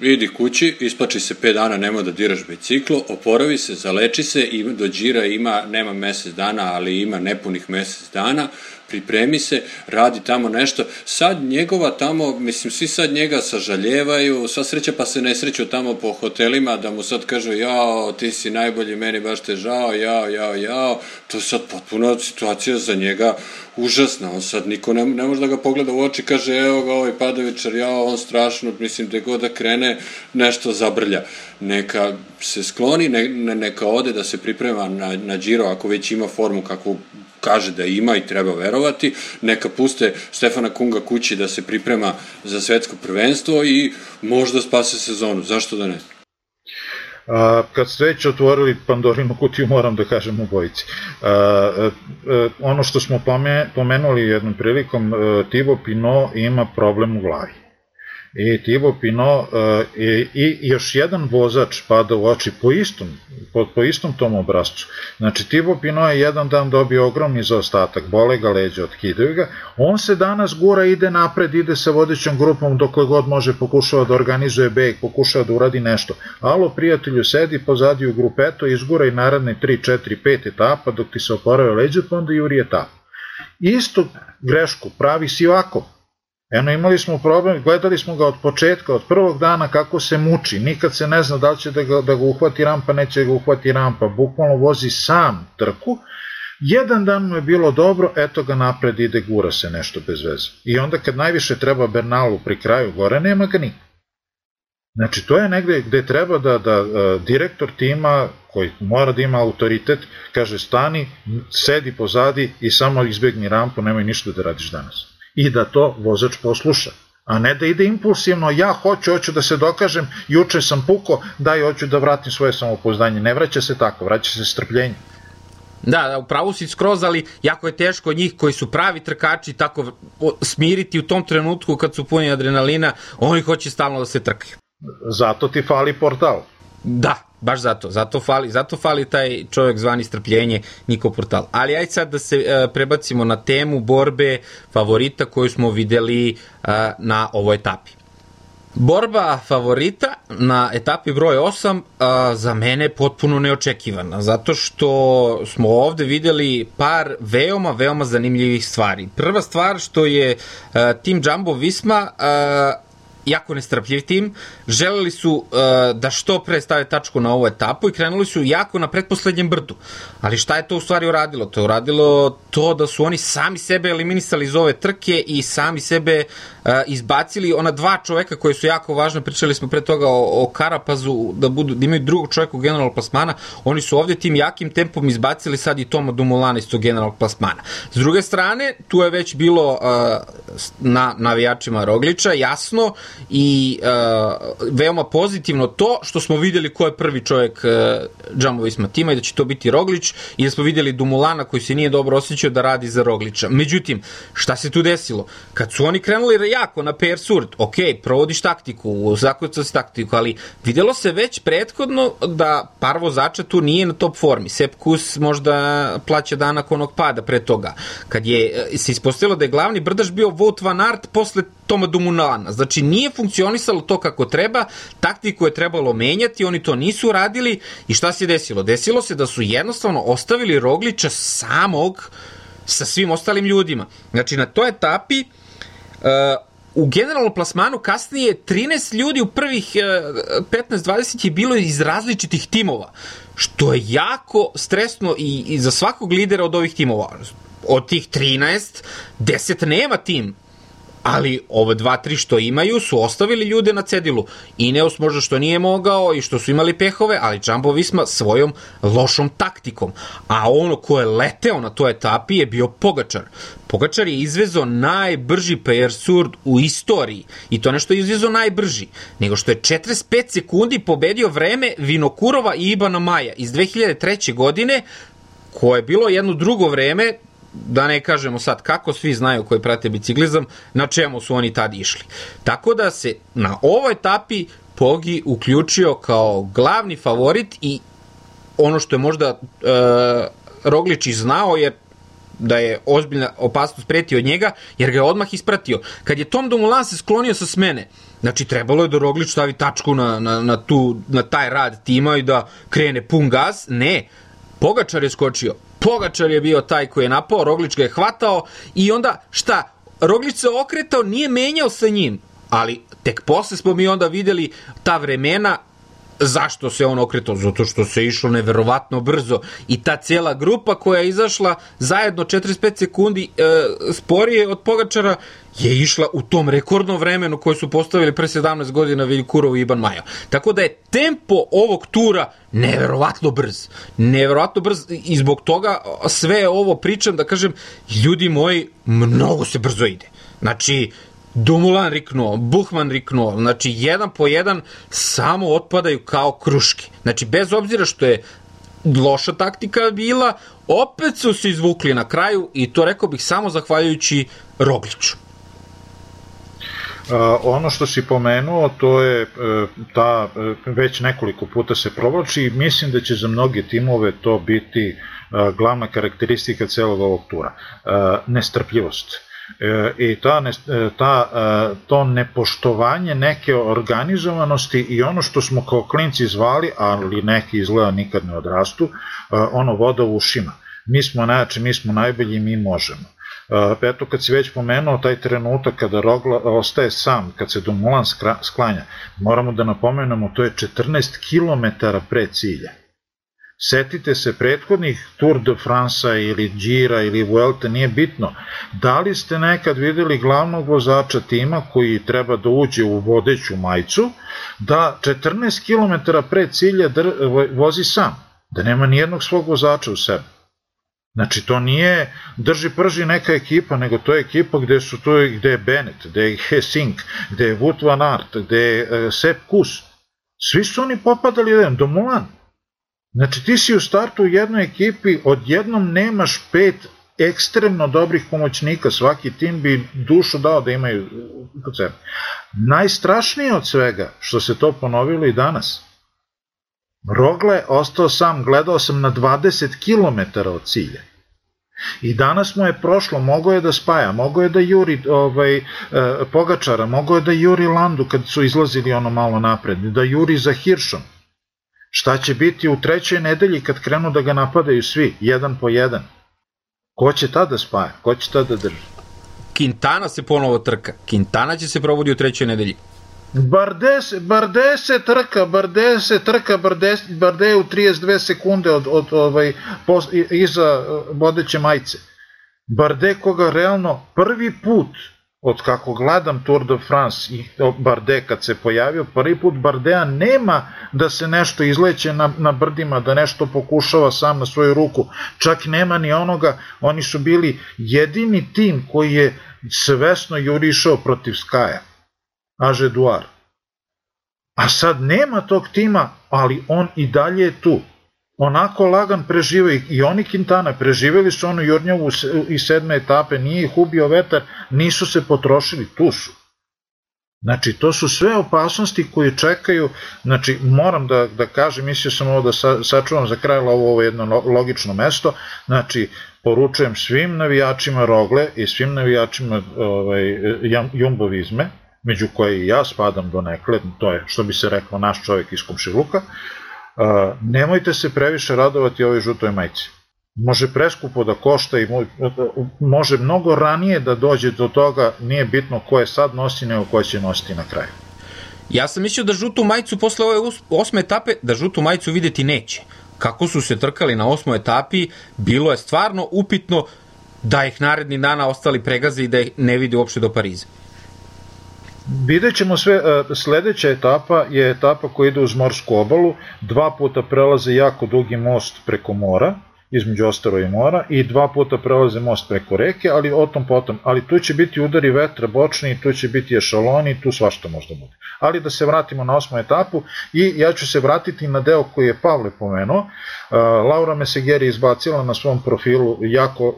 idi kući, isplači se 5 dana, nema da diraš biciklo, oporavi se, zaleči se i do džira ima, nema mesec dana, ali ima nepunih mesec dana, pripremi se, radi tamo nešto. Sad njegova tamo, mislim, svi sad njega sažaljevaju, sva sreća pa se ne sreću tamo po hotelima, da mu sad kažu, jao, ti si najbolji, meni baš te žao, jao, jao, jao. To je sad potpuno situacija za njega užasna. On sad niko ne, ne može da ga pogleda u oči, kaže, evo ga ovaj Padovičar, jao, on strašno, mislim, da god da krene, nešto zabrlja. Neka se skloni, ne, ne, neka ode da se priprema na, na Giro, ako već ima formu kakvu kaže da ima i treba verovati, neka puste Stefana Kunga kući da se priprema za svetsko prvenstvo i možda spase sezonu, zašto da ne? A, kad ste već otvorili Pandorinu kutiju, moram da kažem u bojici. A, a, a, ono što smo pomenuli jednom prilikom, a, Tivo Pino ima problem u glavi i Tivo Pino e, i, još jedan vozač pada u oči po istom, po, po istom tom obrazcu. Znači Tivo Pino je jedan dan dobio ogromni zaostatak, bole ga leđa, otkidaju ga, on se danas gura, ide napred, ide sa vodećom grupom dokle god može, pokušava da organizuje beg, pokušava da uradi nešto. Alo, prijatelju, sedi pozadi u grupeto, izgura i naredne 3, 4, 5 etapa dok ti se oporave leđa, pa onda juri etapu. Istu grešku pravi si ovako, Eno, imali smo problem, gledali smo ga od početka, od prvog dana kako se muči, nikad se ne zna da li će da ga, da ga uhvati rampa, neće da ga uhvati rampa, bukvalno vozi sam trku, jedan dan mu je bilo dobro, eto ga napred ide, gura se nešto bez veze. I onda kad najviše treba Bernalu pri kraju gore, nema ga niko. Znači, to je negde gde treba da, da uh, direktor tima, koji mora da ima autoritet, kaže stani, sedi pozadi i samo izbegni rampu, nemoj ništa da radiš danas i da to vozač posluša a ne da ide impulsivno, ja hoću, hoću da se dokažem, juče sam puko, daj, hoću da vratim svoje samopouzdanje. Ne vraća se tako, vraća se strpljenje. Da, da, upravo si skroz, ali jako je teško njih koji su pravi trkači tako smiriti u tom trenutku kad su puni adrenalina, oni hoće stalno da se trkaju. Zato ti fali portal. Da, baš zato, zato fali, zato fali taj čovjek zvani strpljenje Niko Portal. Ali aj sad da se uh, prebacimo na temu borbe favorita koju smo videli uh, na ovoj etapi. Borba favorita na etapi broj 8 a, za mene je potpuno neočekivana, zato što smo ovde videli par veoma, veoma zanimljivih stvari. Prva stvar što je a, tim Jumbo Visma a, jako nestrpljiv tim, želeli su uh, da što pre stave tačku na ovu etapu i krenuli su jako na pretposlednjem brdu. Ali šta je to u stvari uradilo? To je uradilo to da su oni sami sebe eliminisali iz ove trke i sami sebe izbacili ona dva čoveka koji su jako važni, pričali smo pre toga o, o Karapazu, da, budu, da imaju drugog čoveka u general plasmana, oni su ovde tim jakim tempom izbacili sad i Toma Dumulana iz tog general plasmana. S druge strane, tu je već bilo uh, na navijačima Rogliča, jasno, i uh, veoma pozitivno to što smo videli ko je prvi čovjek uh, Visma tima i da će to biti Roglić i da smo videli Dumulana koji se nije dobro osjećao da radi za Rogliča. Međutim, šta se tu desilo? Kad su oni krenuli jako na PR Surd, ok, provodiš taktiku, zakucao si taktiku, ali videlo se već prethodno da par vozača tu nije na top formi. Sepp Kuss možda plaća danak onog pada pre toga. Kad je se ispostavilo da je glavni brdaš bio Wout van Aert posle Toma Dumunana. Znači, nije funkcionisalo to kako treba, taktiku je trebalo menjati, oni to nisu radili i šta se desilo? Desilo se da su jednostavno ostavili Roglića samog sa svim ostalim ljudima. Znači, na toj etapi uh, u generalnom plasmanu kasnije 13 ljudi u prvih 15-20 uh, je bilo iz različitih timova, što je jako stresno i, i za svakog lidera od ovih timova. Od tih 13, 10 nema tim ali ove dva, tri što imaju su ostavili ljude na cedilu. Ineos možda što nije mogao i što su imali pehove, ali Jumbo Visma svojom lošom taktikom. A ono ko je leteo na toj etapi je bio Pogačar. Pogačar je izvezo najbrži PR Surd u istoriji. I to nešto je izvezo najbrži. Nego što je 45 sekundi pobedio vreme Vinokurova i Ibana Maja iz 2003. godine, koje je bilo jedno drugo vreme, da ne kažemo sad kako svi znaju koji prate biciklizam, na čemu su oni tad išli. Tako da se na ovoj etapi Pogi uključio kao glavni favorit i ono što je možda e, Roglič i znao je da je ozbiljna opasnost preti od njega, jer ga je odmah ispratio. Kad je Tom Dumoulin se sklonio sa smene, znači trebalo je da Roglič stavi tačku na, na, na, tu, na taj rad tima i da krene pun gas, ne, Pogačar je skočio. Pogačar je bio taj koji je napao, Roglič ga je hvatao i onda šta? Roglič se okretao, nije menjao sa njim, ali tek posle smo mi onda videli ta vremena Zašto se on okretao? Zato što se išlo neverovatno brzo i ta cijela grupa koja je izašla zajedno 45 sekundi e, sporije od Pogačara je išla u tom rekordnom vremenu koje su postavili pre 17 godina Vilkurov i Iban Maja. Tako da je tempo ovog tura neverovatno brz. Neverovatno brz i zbog toga sve ovo pričam da kažem ljudi moji mnogo se brzo ide. Znači, Dumulan riknuo, Buhman riknuo, znači jedan po jedan samo otpadaju kao kruške. Znači bez obzira što je loša taktika bila, opet su se izvukli na kraju i to rekao bih samo zahvaljujući Rogliću. Uh, ono što si pomenuo, to je uh, ta, uh, već nekoliko puta se provlači i mislim da će za mnoge timove to biti glavna karakteristika celog ovog tura. Nestrpljivost E, i ta, e, ta, e, to nepoštovanje neke organizovanosti i ono što smo kao klinci zvali, ali neki izgleda nikad ne odrastu, ono voda u ušima. Mi smo najjači, mi smo najbolji, mi možemo. Eto, kad si već pomenuo taj trenutak kada Rogla ostaje sam, kad se Dumoulin sklanja, moramo da napomenemo, to je 14 km pre cilja. Setite se prethodnih Tour de France ili Gira ili Vuelta, nije bitno. Da li ste nekad videli glavnog vozača tima koji treba da uđe u vodeću majicu, da 14 km pre cilja vozi sam, da nema nijednog svog vozača u sebi. Znači to nije drži prži neka ekipa, nego to je ekipa gde su to gde je Bennett, gde je Hesink, gde je Wout van Aert, gde je uh, Sepp Kuss. Svi su oni popadali jedan, do Mulan. Znači ti si u startu u jednoj ekipi, odjednom nemaš pet ekstremno dobrih pomoćnika, svaki tim bi dušu dao da imaju kod sebe. Najstrašnije od svega, što se to ponovilo i danas, Rogle ostao sam, gledao sam na 20 km od cilja. I danas mu je prošlo, mogo je da spaja, mogo je da juri ovaj, e, Pogačara, mogo je da juri Landu kad su izlazili ono malo napred, da juri za Hiršom. Šta će biti u trećoj nedelji kad krenu da ga napadaju svi, jedan po jedan? Ko će tada spaja? Ko će tada drži? Quintana se ponovo trka. Quintana će se provodi u trećoj nedelji. Barde se, Barde se trka, Barde se trka, Barde, Barde u 32 sekunde od, od ovaj, pos, iza vodeće majice. Barde koga realno prvi put od kako gledam Tour de France i Barde kad se pojavio, prvi put Bardea nema da se nešto izleće na, na brdima, da nešto pokušava sam na svoju ruku, čak nema ni onoga, oni su bili jedini tim koji je svesno jurišao protiv Skaja, Aže Duar. A sad nema tog tima, ali on i dalje je tu onako lagan preživaju i oni Quintana preživeli su onu Jurnjavu iz sedme etape, nije ih ubio vetar, nisu se potrošili, tu su. Znači, to su sve opasnosti koje čekaju, znači, moram da, da kažem, mislio sam ovo da sa, sačuvam za kraj ovo, ovo jedno logično mesto, znači, poručujem svim navijačima Rogle i svim navijačima ovaj, Jumbovizme, među koje i ja spadam do nekle, to je, što bi se reklo, naš čovjek iz Komšiluka, nemojte se previše radovati ovoj žutoj majici. Može preskupo da košta i može mnogo ranije da dođe do toga, nije bitno ko je sad nosi, nego ko će nositi na kraju. Ja sam mislio da žutu majicu posle ove osme etape, da žutu majicu videti neće. Kako su se trkali na osmoj etapi, bilo je stvarno upitno da ih naredni dana ostali pregaze i da ih ne vide uopšte do Pariza. Vidjet ćemo sve, e, sledeća etapa je etapa koja ide uz morsku obalu, dva puta prelaze jako dugi most preko mora, između Ostaro i mora i dva puta prelaze most preko reke, ali o tom potom, ali tu će biti udari vetra bočni, tu će biti ešaloni, tu svašta možda bude. Ali da se vratimo na osmu etapu i ja ću se vratiti na deo koji je Pavle pomenuo. Uh, Laura Mesegeri izbacila na svom profilu jako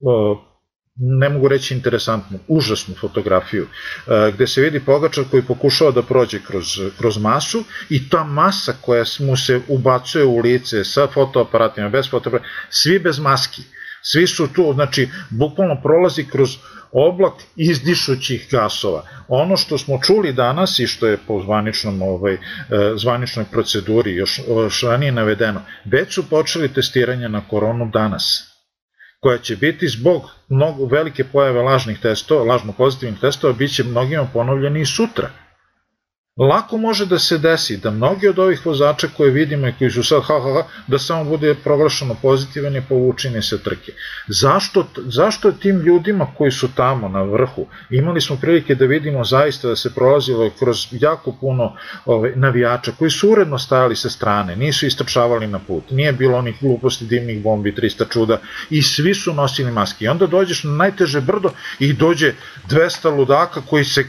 uh, ne mogu reći interesantnu, užasnu fotografiju, e, gde se vidi Pogačar koji pokušava da prođe kroz, kroz masu i ta masa koja mu se ubacuje u lice sa fotoaparatima, bez fotoaparatima, svi bez maski. Svi su tu, znači, bukvalno prolazi kroz oblak izdišućih gasova. Ono što smo čuli danas i što je po zvaničnom, ovaj, e, zvaničnoj proceduri još, još ranije navedeno, već su počeli testiranje na koronu danas koja će biti zbog mnogo velike pojave lažnih testova, lažno pozitivnih testova, bit će mnogima ponovljeni i sutra. Lako može da se desi da mnogi od ovih vozača koje vidimo i koji su sad ha, ha, ha da samo bude proglašeno pozitivan i povučeni se trke. Zašto, zašto tim ljudima koji su tamo na vrhu, imali smo prilike da vidimo zaista da se prolazilo kroz jako puno ove, ovaj, navijača koji su uredno stajali sa strane, nisu istrčavali na put, nije bilo onih gluposti, dimnih bombi, 300 čuda i svi su nosili maske. I onda dođeš na najteže brdo i dođe 200 ludaka koji se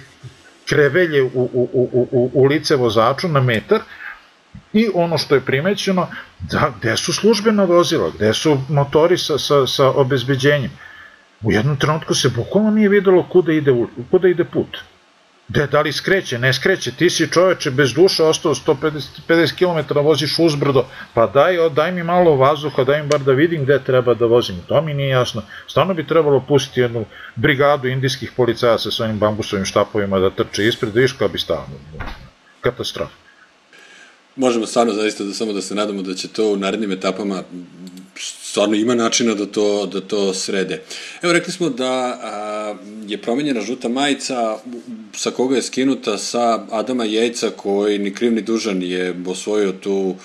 krevelje u, u, u, u, u lice vozaču na metar i ono što je primećeno, da, gde su službena vozila, gde su motori sa, sa, sa obezbeđenjem. U jednom trenutku se bukvalno nije videlo kuda ide, kuda ide put. Gde, da li skreće, ne skreće, ti si čoveče bez duša ostao 150 50 km voziš uzbrdo, pa daj, daj mi malo vazduha, daj mi bar da vidim gde treba da vozim, to mi nije jasno. Stvarno bi trebalo pustiti jednu brigadu indijskih policajaca sa svojim bambusovim štapovima da trče ispred, viš kao bi stavno. Katastrofa. Možemo stvarno zaista da samo da se nadamo da će to u narednim etapama stvarno ima načina da to, da to srede. Evo, rekli smo da a, je promenjena žuta majica sa koga je skinuta sa Adama Jejca koji ni kriv ni dužan je osvojio tu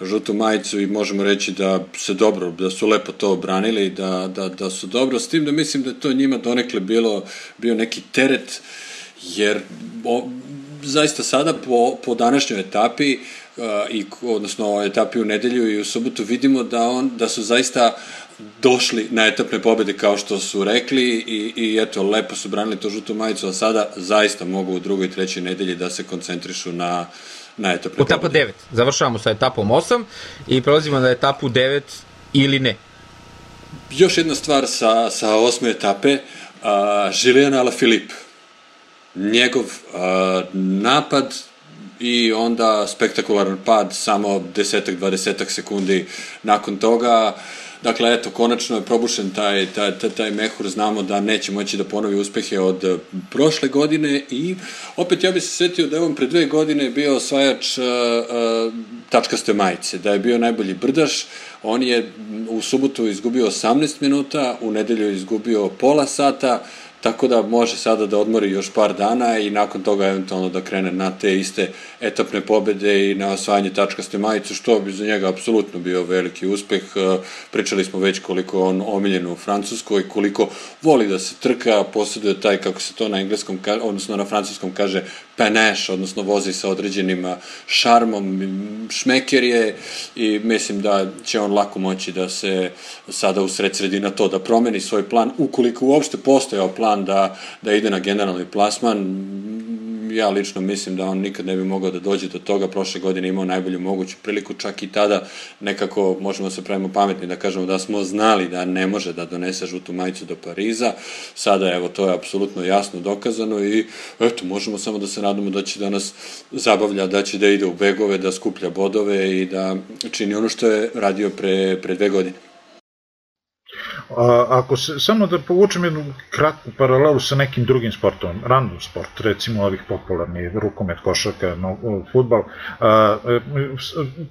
žutu majicu i možemo reći da se dobro, da su lepo to obranili, da, da, da su dobro, s tim da mislim da to njima donekle bilo, bio neki teret, jer o, zaista sada po, po današnjoj etapi i odnosno etapi u nedelju i u subotu vidimo da on da su zaista došli na etapne pobede kao što su rekli i, i eto, lepo su branili to žutu majicu, a sada zaista mogu u drugoj i trećoj nedelji da se koncentrišu na, na etapne Etapa pobede. 9. Završavamo sa etapom 8 i prelazimo na etapu 9 ili ne. Još jedna stvar sa, sa osme etape, uh, Julian Alaphilippe. Njegov uh, napad i onda spektakularan pad samo desetak, dvadesetak sekundi nakon toga. Dakle, eto, konačno je probušen taj, taj, taj, taj mehur, znamo da neće moći da ponovi uspehe od e, prošle godine. I opet ja bih se setio da je on pre dve godine bio osvajač uh, uh, tačkaste majice, da je bio najbolji brdaš, on je u subotu izgubio 18 minuta, u nedelju izgubio pola sata, uh, Tako da može sada da odmori još par dana i nakon toga eventualno da krene na te iste etapne pobede i na osvajanje tačkaste majice, što bi za njega apsolutno bio veliki uspeh. E, pričali smo već koliko on omiljen u Francuskoj, koliko voli da se trka, posjeduje taj, kako se to na engleskom, odnosno na francuskom kaže, peneš, odnosno vozi sa određenim šarmom, šmeker je i mislim da će on lako moći da se sada usred sredina to, da promeni svoj plan, ukoliko uopšte postojao plan da, da ide na generalni plasman, ja lično mislim da on nikad ne bi mogao da dođe do toga, prošle godine imao najbolju moguću priliku, čak i tada nekako možemo se pravimo pametni da kažemo da smo znali da ne može da donese žutu majicu do Pariza, sada evo to je apsolutno jasno dokazano i eto možemo samo da se nadamo da će da nas zabavlja, da će da ide u begove, da skuplja bodove i da čini ono što je radio pre, pre dve godine. A, ako se, samo da povučem jednu kratku paralelu sa nekim drugim sportom, random sport, recimo ovih popularni, rukomet, košarka, no, futbal, a, e,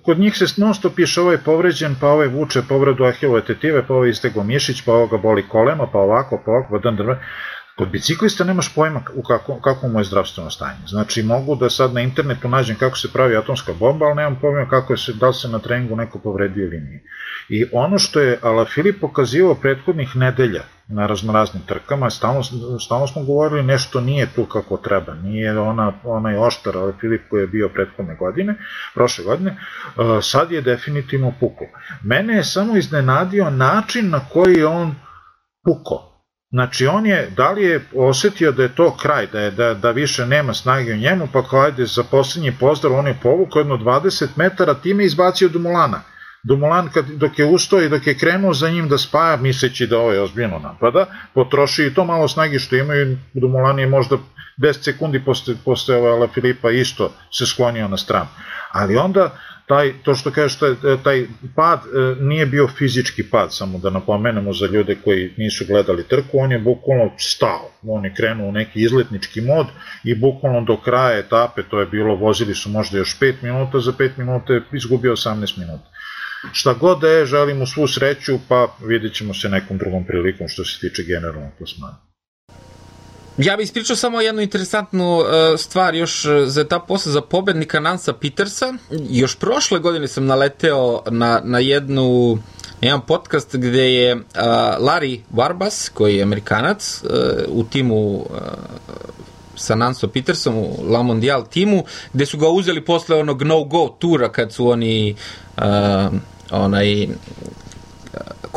kod njih se non stop piše ovaj povređen, pa ovaj vuče povredu ahilove tetive, pa ovaj istego mišić, pa ovoga boli koleno, pa ovako, pa ovako, pa dan, dan, Kod biciklista nemaš pojma u kako, kako mu je zdravstveno stanje. Znači, mogu da sad na internetu nađem kako se pravi atomska bomba, ali nemam pojma kako je se, da li se na treningu neko povredio ili nije. I ono što je Ala Filip pokazivao prethodnih nedelja na raznoraznim trkama, stalno, stalno smo govorili nešto nije tu kako treba, nije ona, onaj oštar Ala Filip koji je bio prethodne godine, prošle godine, sad je definitivno pukao. Mene je samo iznenadio način na koji on pukao Znači on je, da li je osetio da je to kraj, da, je, da, da više nema snage u njemu, pa kao ajde za poslednji pozdrav on je povukao jedno 20 metara, time izbacio Dumulana. Dumulan kad, dok je ustao i dok je krenuo za njim da spaja, misleći da ovo je ozbiljno napada, potroši i to malo snage što imaju, Dumulan je možda 10 sekundi posle, posle ova Filipa isto se sklonio na stranu. Ali onda taj, to što kažeš, taj, taj pad e, nije bio fizički pad, samo da napomenemo za ljude koji nisu gledali trku, on je bukvalno stao, on je krenuo u neki izletnički mod i bukvalno do kraja etape, to je bilo, vozili su možda još 5 minuta, za 5 minuta je izgubio 18 minuta. Šta god da je, želim mu svu sreću, pa vidjet ćemo se nekom drugom prilikom što se tiče generalnog plasmana. Ja bih ispričao samo jednu interesantnu uh, stvar još e, za ta posle za pobednika Nansa Petersa. Još prošle godine sam naleteo na, na jednu jedan podcast gde je uh, Larry Warbas, koji je amerikanac, uh, u timu uh, sa Nanso Petersom u La Mondial timu, gde su ga uzeli posle onog no-go tura kad su oni uh, onaj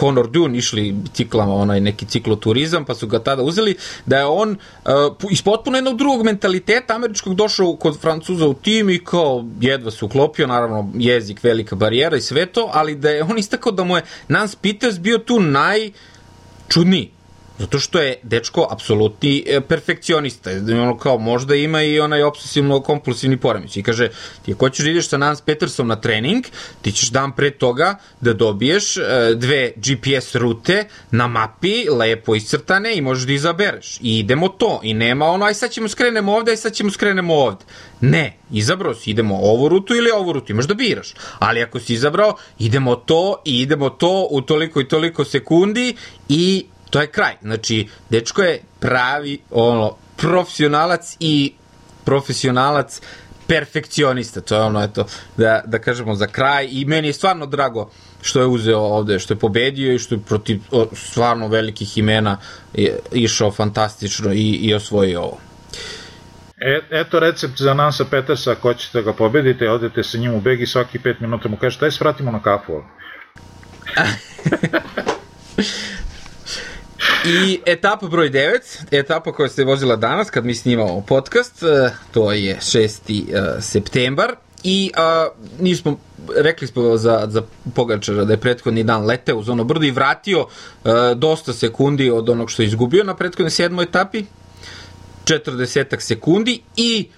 Conor Dune išli biciklama, onaj neki cikloturizam, pa su ga tada uzeli, da je on uh, iz potpuno jednog drugog mentaliteta američkog došao kod Francuza u tim i kao jedva se uklopio, naravno jezik, velika barijera i sve to, ali da je on istakao da mu je Nance Peters bio tu najčudniji Zato što je dečko apsolutni e, perfekcionista. Ono kao možda ima i onaj obsesivno kompulsivni poremeć. I kaže, ti ako ćeš da ideš sa Nance Petersom na trening, ti ćeš dan pre toga da dobiješ e, dve GPS rute na mapi, lepo iscrtane i možeš da izabereš. I idemo to. I nema ono, aj sad ćemo skrenemo ovde, aj sad ćemo skrenemo ovde. Ne, izabrao si, idemo ovu rutu ili ovu rutu, imaš da biraš. Ali ako si izabrao, idemo to i idemo to u toliko i toliko sekundi i to je kraj. Znači, dečko je pravi ono, profesionalac i profesionalac perfekcionista, to je ono, eto, da, da kažemo za kraj i meni je stvarno drago što je uzeo ovde, što je pobedio i što je protiv o, stvarno velikih imena išao fantastično i, i osvojio ovo. E, eto recept za Nansa Petersa, ako ćete ga pobedite, odete sa njim u beg i svaki 5 minuta mu kažete, daj svratimo na kafu. <laughs> I etapa broj 9, etapa koja se vozila danas kad mi snimamo podcast, e, to je 6. E, septembar i a, nismo rekli smo za, za Pogačara da je prethodni dan leteo uz ono brdo i vratio a, e, dosta sekundi od onog što je izgubio na prethodnoj sedmoj etapi, 40 sekundi i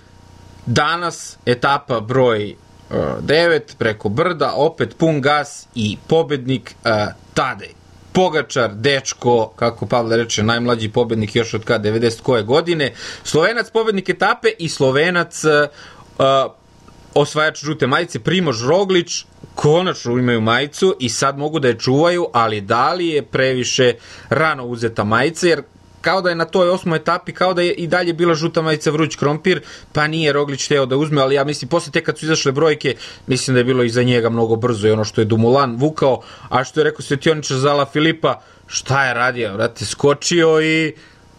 danas etapa broj 9 preko brda, opet pun gas i pobednik uh, Tadej. Pogačar, dečko, kako Pavle reče, najmlađi pobednik još od kada 90 koje godine, Slovenac pobednik etape i Slovenac uh, osvajač žute majice, Primož Roglić, konačno imaju majicu i sad mogu da je čuvaju, ali da li je previše rano uzeta majica, jer kao da je na toj osmoj etapi, kao da je i dalje bila žuta majica vruć krompir, pa nije Roglić teo da uzme, ali ja mislim, posle te kad su izašle brojke, mislim da je bilo iza njega mnogo brzo i ono što je Dumulan vukao, a što je rekao Svetioničar Zala Filipa, šta je radio, vrate, skočio i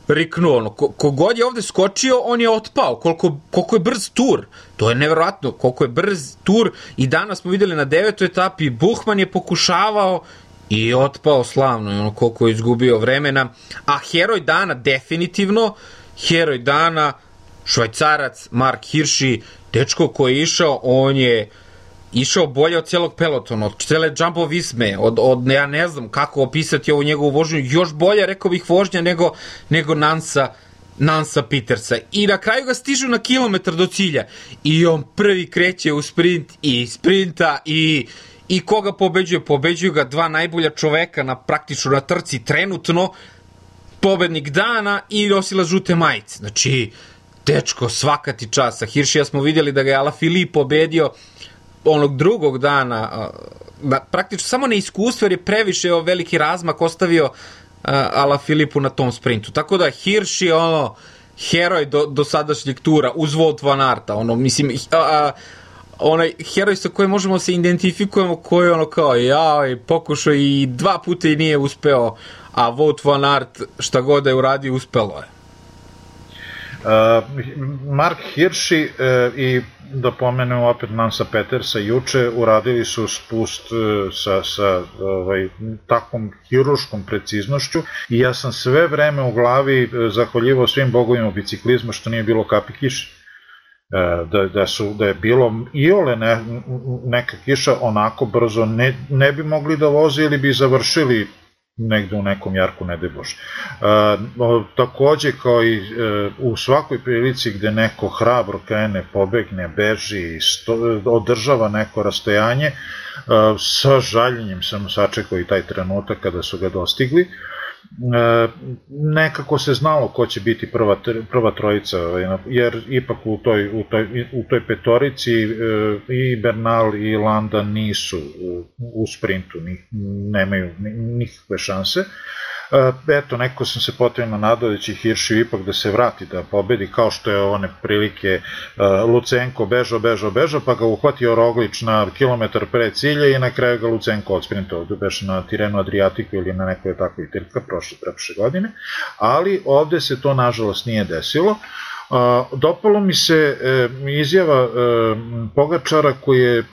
riknuo, ono, kogod je ovde skočio, on je otpao, koliko, koliko je brz tur, to je neverovatno, koliko je brz tur i danas smo videli na devetoj etapi, Buhman je pokušavao i otpao slavno, ono koliko je izgubio vremena, a heroj dana definitivno, heroj dana švajcarac Mark Hirši, dečko koji je išao, on je išao bolje od celog pelotona, od cele Jumbo Visme, od, od ja ne znam kako opisati ovu njegovu vožnju, još bolje, rekao bih, vožnja nego, nego Nansa, Nansa Petersa. I na kraju ga stižu na kilometar do cilja i on prvi kreće u sprint i sprinta i i koga pobeđuje? Pobeđuju ga dva najbolja čoveka na praktično na trci trenutno, pobednik dana i nosila žute majice. Znači, dečko, svaka ti časa. Hiršija smo vidjeli da ga je Ala Filip pobedio onog drugog dana, da, praktično samo na iskustvo, jer je previše veliki razmak ostavio Ala Filipu na tom sprintu. Tako da Hirš je ono heroj do, do sadašnjeg tura uz Wout van Arta. Ono, mislim, a, a, onaj heroj sa kojim možemo da se identifikujemo koji je ono kao ja pokušao i dva puta i nije uspeo a Vote Van Art šta god da je uradio uspelo je. Uh, Mark Hirschi uh, i da pomenemo opet Nansa Petersa juče uradili su spust uh, sa, sa ovaj, takvom hiruškom preciznošću. I ja sam sve vreme u glavi zahvaljivao svim bogovima biciklizma što nije bilo kapi kiše. E, da, da, su, da je bilo iole ne, neka kiša onako brzo ne, ne bi mogli da voze ili bi završili negde u nekom jarku, ne daj Bože. takođe, kao i e, u svakoj prilici gde neko hrabro krene, pobegne, beži, sto, održava neko rastojanje, sa žaljenjem sam sačekao i taj trenutak kada su ga dostigli, e, nekako se znalo ko će biti prva, prva trojica, ovaj, jer ipak u toj, u toj, u toj petorici e, i Bernal i Landa nisu u sprintu, nemaju nikakve šanse. E, eto, neko sam se potrebno nadao da će Hirši ipak da se vrati da pobedi, kao što je one prilike e, Lucenko bežao, bežao, bežao, pa ga uhvatio Roglič na kilometar pre cilja i na kraju ga Lucenko odsprintao, da beše na Tirenu Adriatiku ili na nekoj takvoj tirka prošle, preprošle godine, ali ovde se to nažalost nije desilo. dopalo mi se e, izjava Pogačara koji je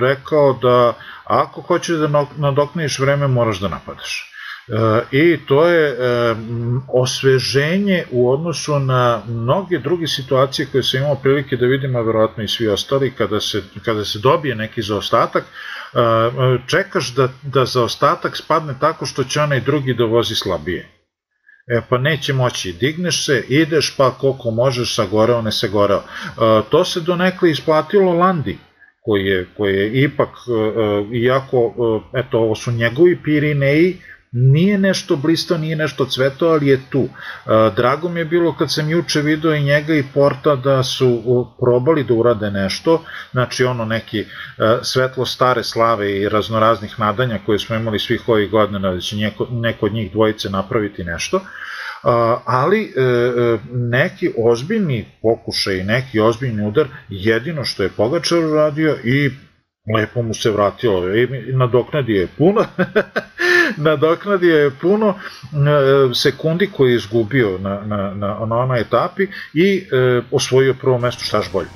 rekao da ako hoćeš da nadokneš vreme moraš da napadaš. E, i to je e, osveženje u odnosu na mnoge druge situacije koje se imamo prilike da vidimo, a verovatno i svi ostali, kada se, kada se dobije neki zaostatak, e, čekaš da, da zaostatak spadne tako što će onaj drugi da vozi slabije. E pa neće moći, digneš se, ideš pa koliko možeš, sagoreo, ne sagoreo. To se donekle isplatilo Landi, koji je, koji je ipak, iako, eto, ovo su njegovi Pirineji, nije nešto blisto, nije nešto cveto, ali je tu. Drago mi je bilo kad sam juče video i njega i Porta da su probali da urade nešto, znači ono neki svetlo stare slave i raznoraznih nadanja koje smo imali svih ovih godina da će neko, neko od njih dvojice napraviti nešto, ali e, e, neki ozbiljni pokušaj, neki ozbiljni udar, jedino što je Pogačar uradio i lepo mu se vratilo. I nadoknadio je puno. <laughs> Nadoknadio je puno e, sekundi koje je izgubio na, na, na, na onoj etapi i e, osvojio prvo mesto štaš bolje.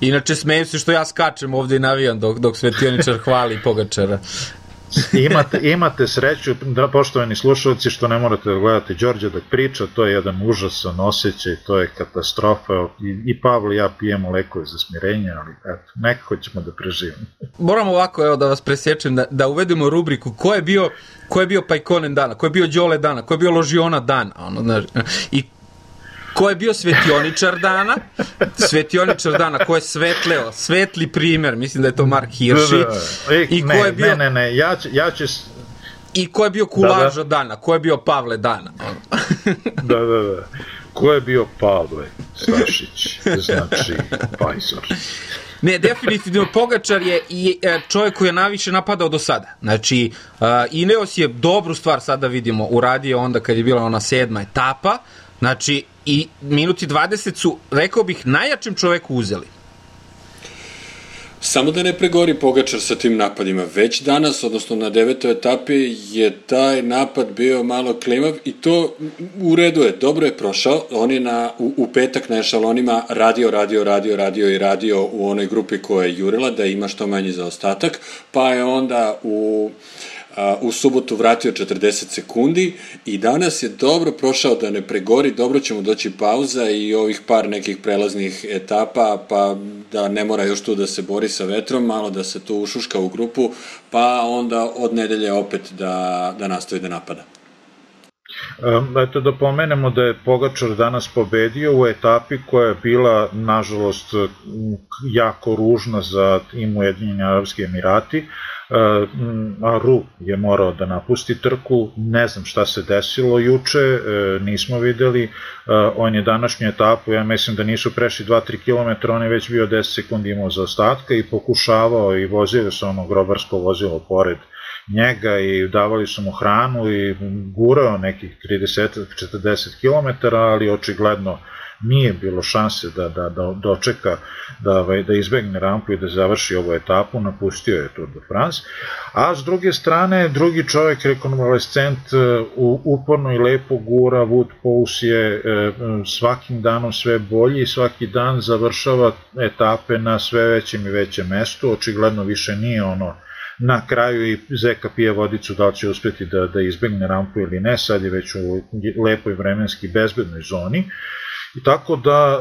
Inače smeju se što ja skačem ovde i navijam dok, dok Svetioničar hvali Pogačara. Imate, imate sreću, da, poštovani slušalci, što ne morate da gledate Đorđe da priča, to je jedan užasan osjećaj, to je katastrofa i, i Pavlo i ja pijemo lekove za smirenje, ali eto, nekako ćemo da preživimo. Moramo ovako, evo da vas presječem, da, da uvedemo rubriku ko je bio ko je bio Pajkonen dana, ko je bio Đole dana, ko je bio Ložiona dana, ono, znaš, i ko je bio svetioničar dana, svetioničar dana, ko je svetleo, svetli primer, mislim da je to Mark Hirši, da, da. E, i ko je bio... Ne, ne, ne, ja ću, ja ću i ko je bio Kulaža da, da. dana, ko je bio Pavle dana. <laughs> da, da, da. Ko je bio Pavle Stašić, znači Pajzor. Ne, definitivno Pogačar je i e, čovjek koji je najviše napadao do sada. Znači, uh, Ineos je dobru stvar sada vidimo uradio onda kad je bila ona sedma etapa. Znači, i minuti 20 su, rekao bih, najjačem čoveku uzeli. Samo da ne pregori Pogačar sa tim napadima. Već danas, odnosno na devetoj etapi, je taj napad bio malo klimav i to u redu je, dobro je prošao. On je na, u, u petak na ešalonima radio, radio, radio, radio i radio u onoj grupi koja je jurila da ima što manji zaostatak, pa je onda u u subotu vratio 40 sekundi i danas je dobro prošao da ne pregori, dobro će mu doći pauza i ovih par nekih prelaznih etapa, pa da ne mora još tu da se bori sa vetrom, malo da se tu ušuška u grupu, pa onda od nedelje opet da, da nastavi da napada. Eto da pomenemo da je Pogačar danas pobedio u etapi koja je bila, nažalost, jako ružna za tim Ujedinjeni Arabski Emirati, Ru je morao da napusti trku, ne znam šta se desilo juče, e, nismo videli, e, on je današnju etapu, ja mislim da nisu prešli 2-3 km, on je već bio 10 sekundi imao za ostatka i pokušavao i vozio se ono grobarsko vozilo pored njega i davali su mu hranu i gurao nekih 30-40 km, ali očigledno nije bilo šanse da, da, da dočeka, da, ovaj, da izbegne rampu i da završi ovu etapu, napustio je Tour de France, a s druge strane, drugi čovjek, rekonvalescent, e, uporno i lepo gura, Wood Pous je e, svakim danom sve bolji i svaki dan završava etape na sve većem i većem mestu, očigledno više nije ono na kraju i Zeka pije vodicu da će uspeti da, da izbegne rampu ili ne, sad je već u lepoj vremenski bezbednoj zoni Tako da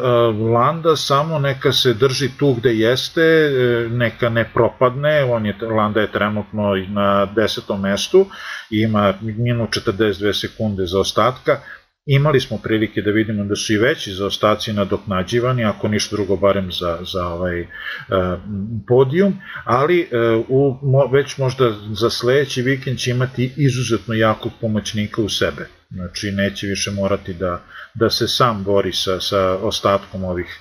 Landa samo neka se drži tu gde jeste, neka ne propadne, on je, Landa je trenutno na desetom mestu, ima minut 42 sekunde za ostatka, Imali smo prilike da vidimo da su i veći zaostaci nadoknađivani, ako ništa drugo barem za, za ovaj uh, podijum, ali uh, u, mo, već možda za sledeći vikend će imati izuzetno jakog pomoćnika u sebe. Znači neće više morati da, da se sam bori sa, sa ostatkom ovih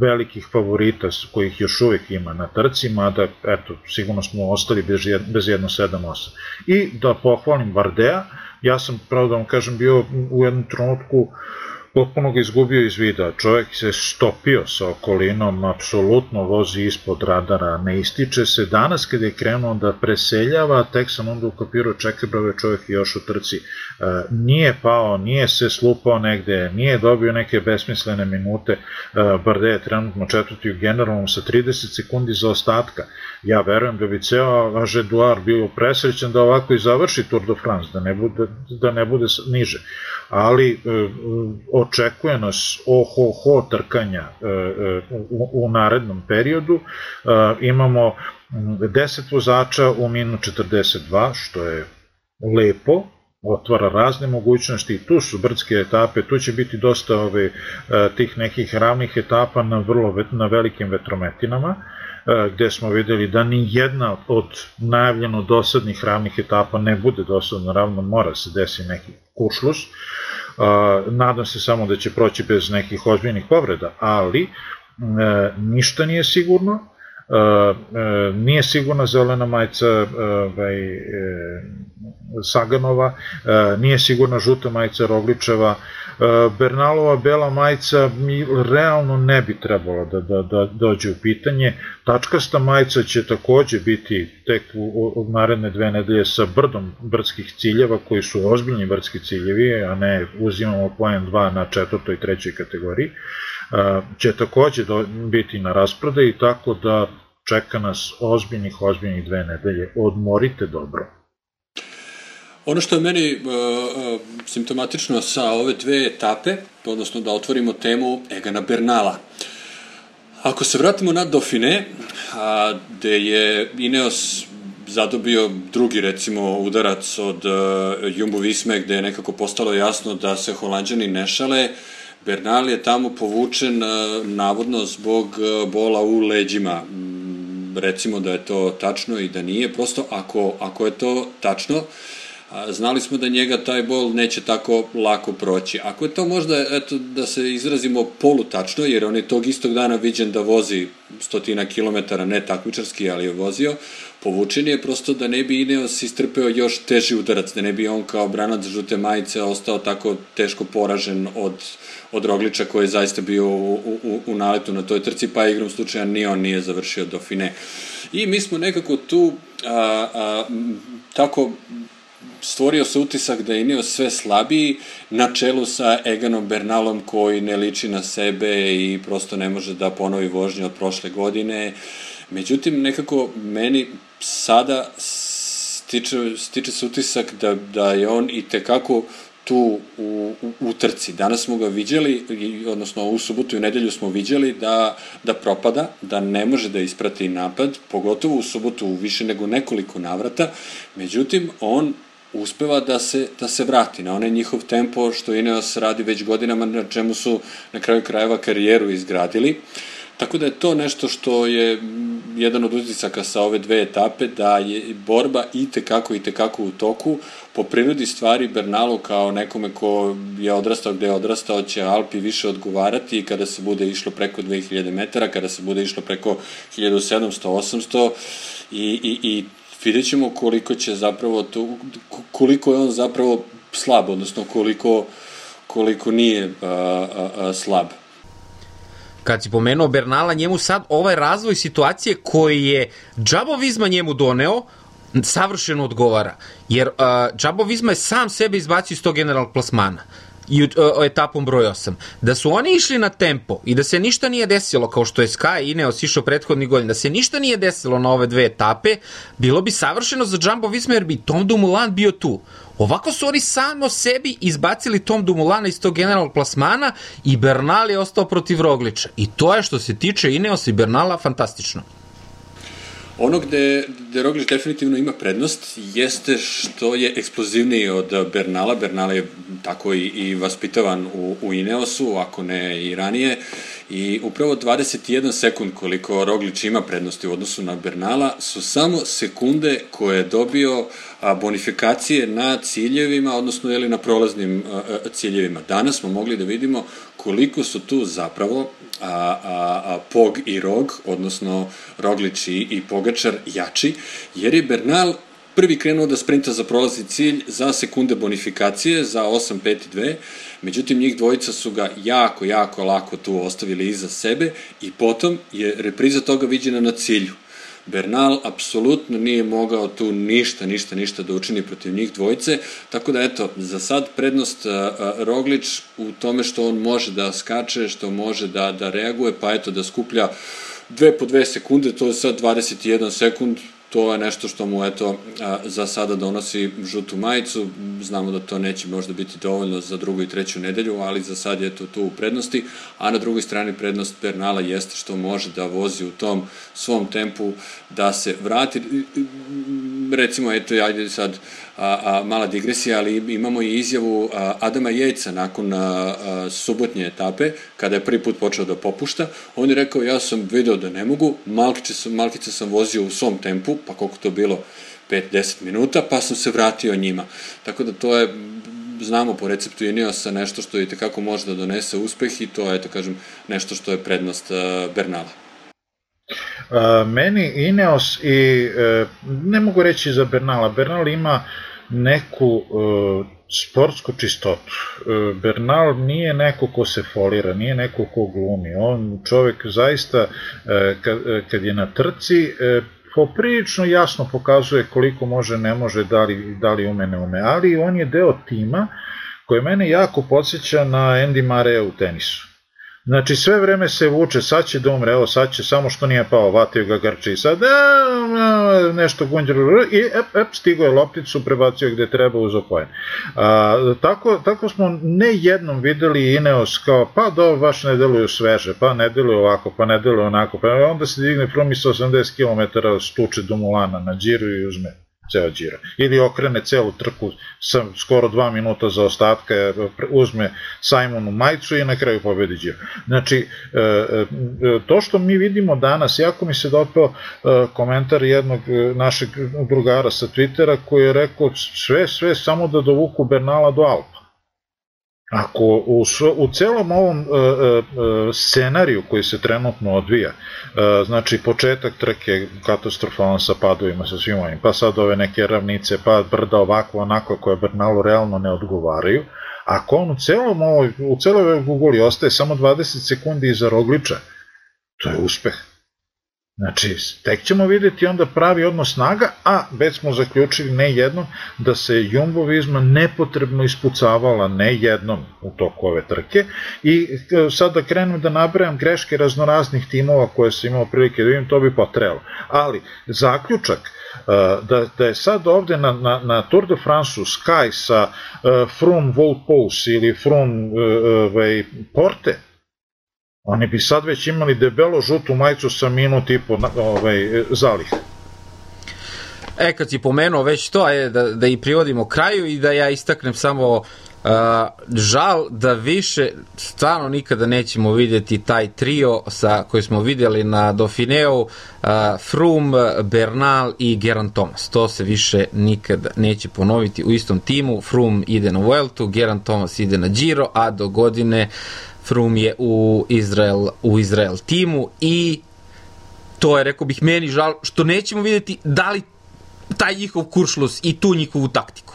velikih favorita kojih još uvek ima na trcima, da eto, sigurno smo ostali bez, jedno 7-8. I da pohvalim Vardea, ja sam, pravo da vam kažem, bio u jednom trenutku potpuno ga izgubio iz vida. Čovjek se stopio sa okolinom, apsolutno vozi ispod radara, ne ističe se. Danas kada je krenuo da preseljava, tek sam onda ukapirao, čekaj brove, čovjek je još u trci. E, nije pao, nije se slupao negde, nije dobio neke besmislene minute. E, Barde je trenutno četvrti u generalnom sa 30 sekundi za ostatka. Ja verujem da bi ceo Ažeduar bio presrećan da ovako i završi Tour de France, da ne bude, da ne bude niže. Ali e, očekuje nas oho-ho trkanja u, u narednom periodu. Imamo 10 vozača u minu 42, što je lepo, otvara razne mogućnosti, tu su brdske etape, tu će biti dosta ove, tih nekih ravnih etapa na vrlo na velikim vetrometinama, gde smo videli da ni jedna od najavljeno dosadnih ravnih etapa ne bude dosadno ravno, mora se desi neki kušlus, nadam se samo da će proći bez nekih ozbiljnih povreda, ali e, ništa nije sigurno, e, e, nije sigurna zelena majica ovaj, Saganova, nije sigurna žuta majica Rogličeva, Bernalova bela majica realno ne bi trebala da, da, da dođe u pitanje. Tačkasta majica će takođe biti tek u, u naredne dve nedelje sa brdom brdskih ciljeva koji su ozbiljni brdski ciljevi, a ne uzimamo poen 2 na četvrtoj i trećoj kategoriji, će takođe do, biti na rasprode i tako da čeka nas ozbiljnih, ozbiljnih dve nedelje. Odmorite dobro. Ono što je meni uh, uh, simptomatično sa ove dve etape, odnosno da otvorimo temu Egana Bernala. Ako se vratimo na Dauphine, a, gde je Ineos zadobio drugi recimo udarac od uh, Jumbo Visme gde je nekako postalo jasno da se holandjani ne šale, Bernal je tamo povučen uh, navodno zbog uh, bola u leđima. Recimo da je to tačno i da nije, prosto ako, ako je to tačno, uh, znali smo da njega taj bol neće tako lako proći. Ako je to možda, eto, da se izrazimo polutačno, jer on je tog istog dana viđen da vozi stotina kilometara, ne takmičarski, ali je vozio, povučen je prosto da ne bi Ineos istrpeo još teži udarac, da ne bi on kao branac žute majice ostao tako teško poražen od, od Rogliča koji je zaista bio u, u, u naletu na toj trci, pa igrom slučaja ni on nije završio do fine. I mi smo nekako tu a, a, tako stvorio se utisak da je Inio sve slabiji na čelu sa Eganom Bernalom koji ne liči na sebe i prosto ne može da ponovi vožnje od prošle godine. Međutim, nekako meni sada stiče, stiče se utisak da, da je on i tekako tu u, u, u trci. Danas smo ga viđali, odnosno u subotu i nedelju smo viđali da, da propada, da ne može da isprati napad, pogotovo u subotu u više nego nekoliko navrata. Međutim, on uspeva da se, da se vrati na onaj njihov tempo što Ineos radi već godinama na čemu su na kraju krajeva karijeru izgradili. Tako da je to nešto što je jedan od utisaka sa ove dve etape, da je borba i tekako i tekako u toku. Po prirodi stvari Bernalu kao nekome ko je odrastao gde je odrastao će Alpi više odgovarati kada se bude išlo preko 2000 metara, kada se bude išlo preko 1700-800 i, i, i vidjet ćemo koliko će zapravo to, koliko je on zapravo slab, odnosno koliko, koliko nije a, a, a, slab. Kad si pomenuo Bernala, njemu sad ovaj razvoj situacije koji je Džabo Vizma njemu doneo, savršeno odgovara. Jer uh, Džabo Vizma je sam sebe izbacio iz tog generalnog plasmana. I uh, etapom broj 8. Da su oni išli na tempo i da se ništa nije desilo, kao što je Sky i Ineos išao prethodni godin, da se ništa nije desilo na ove dve etape, bilo bi savršeno za Jumbo Visma jer bi Tom Dumoulin bio tu. Ovako su oni samo sebi izbacili Tom Dumulana iz tog generalnog plasmana i Bernal je ostao protiv Rogliča. I to je što se tiče Ineos i Bernala fantastično. Ono gde, gde Roglič definitivno ima prednost jeste što je eksplozivniji od Bernala. Bernal je tako i, i vaspitavan u, u Ineosu, ako ne i ranije. I upravo 21 sekund koliko Roglič ima prednosti u odnosu na Bernala su samo sekunde koje je dobio bonifikacije na ciljevima, odnosno ili na prolaznim ciljevima. Danas smo mogli da vidimo koliko su tu zapravo a, a, a Pog i Rog, odnosno Roglić i, i Pogačar jači, jer je Bernal prvi krenuo da sprinta za prolazni cilj za sekunde bonifikacije, za 8, 5 i 2, međutim njih dvojica su ga jako, jako lako tu ostavili iza sebe i potom je repriza toga viđena na cilju. Bernal apsolutno nije mogao tu ništa, ništa, ništa da učini protiv njih dvojice, tako da eto, za sad prednost Roglič u tome što on može da skače, što može da, da reaguje, pa eto da skuplja dve po dve sekunde, to je sad 21 sekund, to je nešto što mu, eto, za sada donosi žutu majicu. Znamo da to neće možda biti dovoljno za drugu i treću nedelju, ali za sad je to tu u prednosti. A na drugoj strani prednost Bernala jeste što može da vozi u tom svom tempu, da se vrati. Recimo, eto, ajde sad, a, a, mala digresija, ali imamo i izjavu Adama Jejca nakon subotnje etape, kada je prvi put počeo da popušta. On je rekao, ja sam video da ne mogu, Malkice sam, Malkice sam vozio u svom tempu, pa koliko to bilo, 5-10 minuta, pa sam se vratio njima. Tako da to je znamo po receptu Ineosa nešto što i tekako može da donese uspeh i to je, eto kažem, nešto što je prednost Bernala. Meni Ineos i, uh, ne mogu reći za Bernala, Bernal ima neku uh, sportsku čistotu. Uh, Bernal nije neko ko se folira, nije neko ko glumi. On čovek zaista, uh, kad, kad je na trci, uh, poprilično jasno pokazuje koliko može, ne može, da li, da li ume, ne ume, ali on je deo tima koji mene jako podsjeća na Andy Murray u tenisu. Znači sve vreme se vuče, sad će da umre, evo sad će, samo što nije pao, vatio ga grči sad e, nešto gunđer i ep, ep, stigo je lopticu, prebacio gde treba uz opojen. A, tako, tako smo ne jednom videli Ineos kao, pa do, baš ne deluju sveže, pa ne deluju ovako, pa ne deluju onako, pa onda se digne Frumi sa 80 km stuče do Mulana na džiru i uzme ceo džira. Ili okrene celu trku sa skoro dva minuta za ostatka, uzme Simonu majicu i na kraju pobedi džira. Znači, e, e, to što mi vidimo danas, jako mi se dopao e, komentar jednog našeg drugara sa Twittera koji je rekao sve, sve samo da dovuku Bernala do Alpa. Ako u, u celom ovom e, e, e, scenariju koji se trenutno odvija, e, znači početak trke katastrofalan sa padovima, sa svim ovim, pa sad ove neke ravnice, pa brda ovako, onako, koje Bernalu realno ne odgovaraju, ako on u celom ovoj, u celoj ovoj Google ostaje samo 20 sekundi iza Rogliča, to je uspeh. Znači, tek ćemo videti onda pravi odnos snaga, a već smo zaključili ne jednom da se Jumbo Visma nepotrebno ispucavala ne jednom u toku ove trke i e, sad da krenem da nabrajam greške raznoraznih timova koje sam imao prilike da vidim, to bi potrebalo. Ali, zaključak e, da, da je sad ovde na, na, na Tour de France Sky sa uh, Froome Volpous ili Froome uh, uh, Porte, Oni bi sad već imali debelo žutu majicu sa minut i po ovaj, zalih. E, kad si pomenuo već to, ajde da, da i privodimo kraju i da ja istaknem samo uh, žal da više stvarno nikada nećemo vidjeti taj trio sa koji smo vidjeli na Dauphineu uh, Froome, Bernal i Geran Thomas. To se više nikada neće ponoviti u istom timu. Froome ide na Vueltu, Geran Thomas ide na Giro, a do godine Frum je u Izrael, u Izrael timu i to je, rekao bih, meni žal što nećemo videti da li taj njihov kuršlus i tu njihovu taktiku.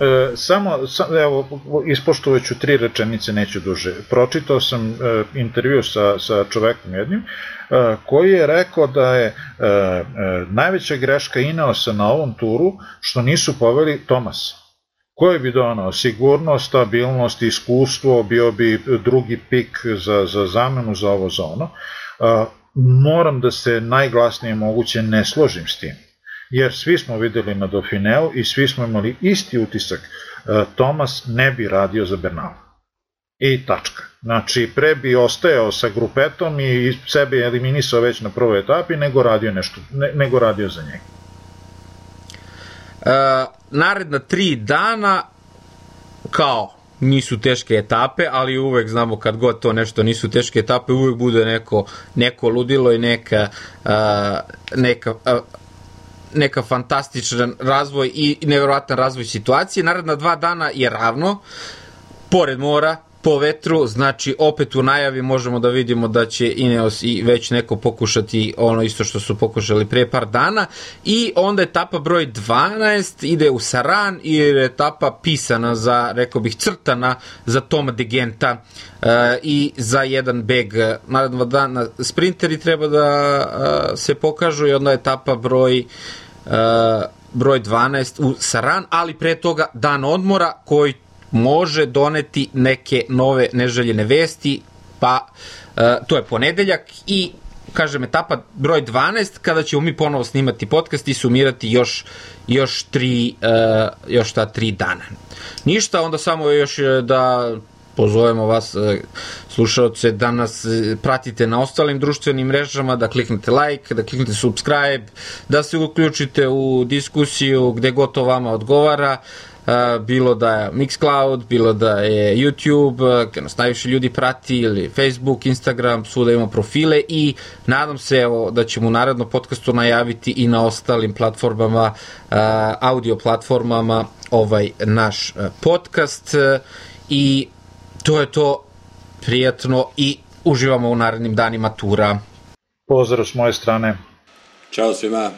E, samo, sam, evo, ispoštovaću tri rečenice, neću duže. Pročitao sam e, intervju sa, sa čovekom jednim, e, koji je rekao da je e, e, najveća greška Ineosa na ovom turu što nisu poveli Tomasa koji bi donao sigurnost, stabilnost, iskustvo, bio bi drugi pik za, za zamenu za ovo za ono. Moram da se najglasnije moguće ne složim s tim, jer svi smo videli na Dauphineu i svi smo imali isti utisak, Tomas ne bi radio za Bernal. I tačka. Znači, pre bi ostajao sa grupetom i sebe eliminisao već na prvoj etapi, nego radio, nešto, ne, nego radio za njega. E, naredna tri dana kao nisu teške etape, ali uvek znamo kad god to nešto nisu teške etape, uvek bude neko, neko ludilo i neka, uh, neka uh, neka fantastičan razvoj i nevjerojatan razvoj situacije. Naredna dva dana je ravno, pored mora, po vetru, znači opet u najavi možemo da vidimo da će Ineos i već neko pokušati ono isto što su pokušali pre par dana. I onda etapa broj 12 ide u Saran i etapa pisana za, rekao bih, crtana za Toma de Genta uh, i za jedan beg. Naredno dana sprinteri treba da uh, se pokažu i onda etapa broj uh, broj 12 u Saran, ali pre toga dan odmora koji može doneti neke nove neželjene vesti, pa e, to je ponedeljak i kažem etapa broj 12 kada ćemo mi ponovo snimati podcast i sumirati još još tri e, još ta tri dana. Ništa, onda samo još e, da pozovemo vas e, slušalce da nas e, pratite na ostalim društvenim mrežama, da kliknete like, da kliknete subscribe, da se uključite u diskusiju gde god to vama odgovara bilo da je Mixcloud, bilo da je YouTube, gde nas najviše ljudi prati, ili Facebook, Instagram, svuda imamo profile i nadam se evo, da ćemo u narednom podcastu najaviti i na ostalim platformama, audio platformama ovaj naš podcast i to je to prijatno i uživamo u narednim danima tura. Pozdrav s moje strane. Ćao svima.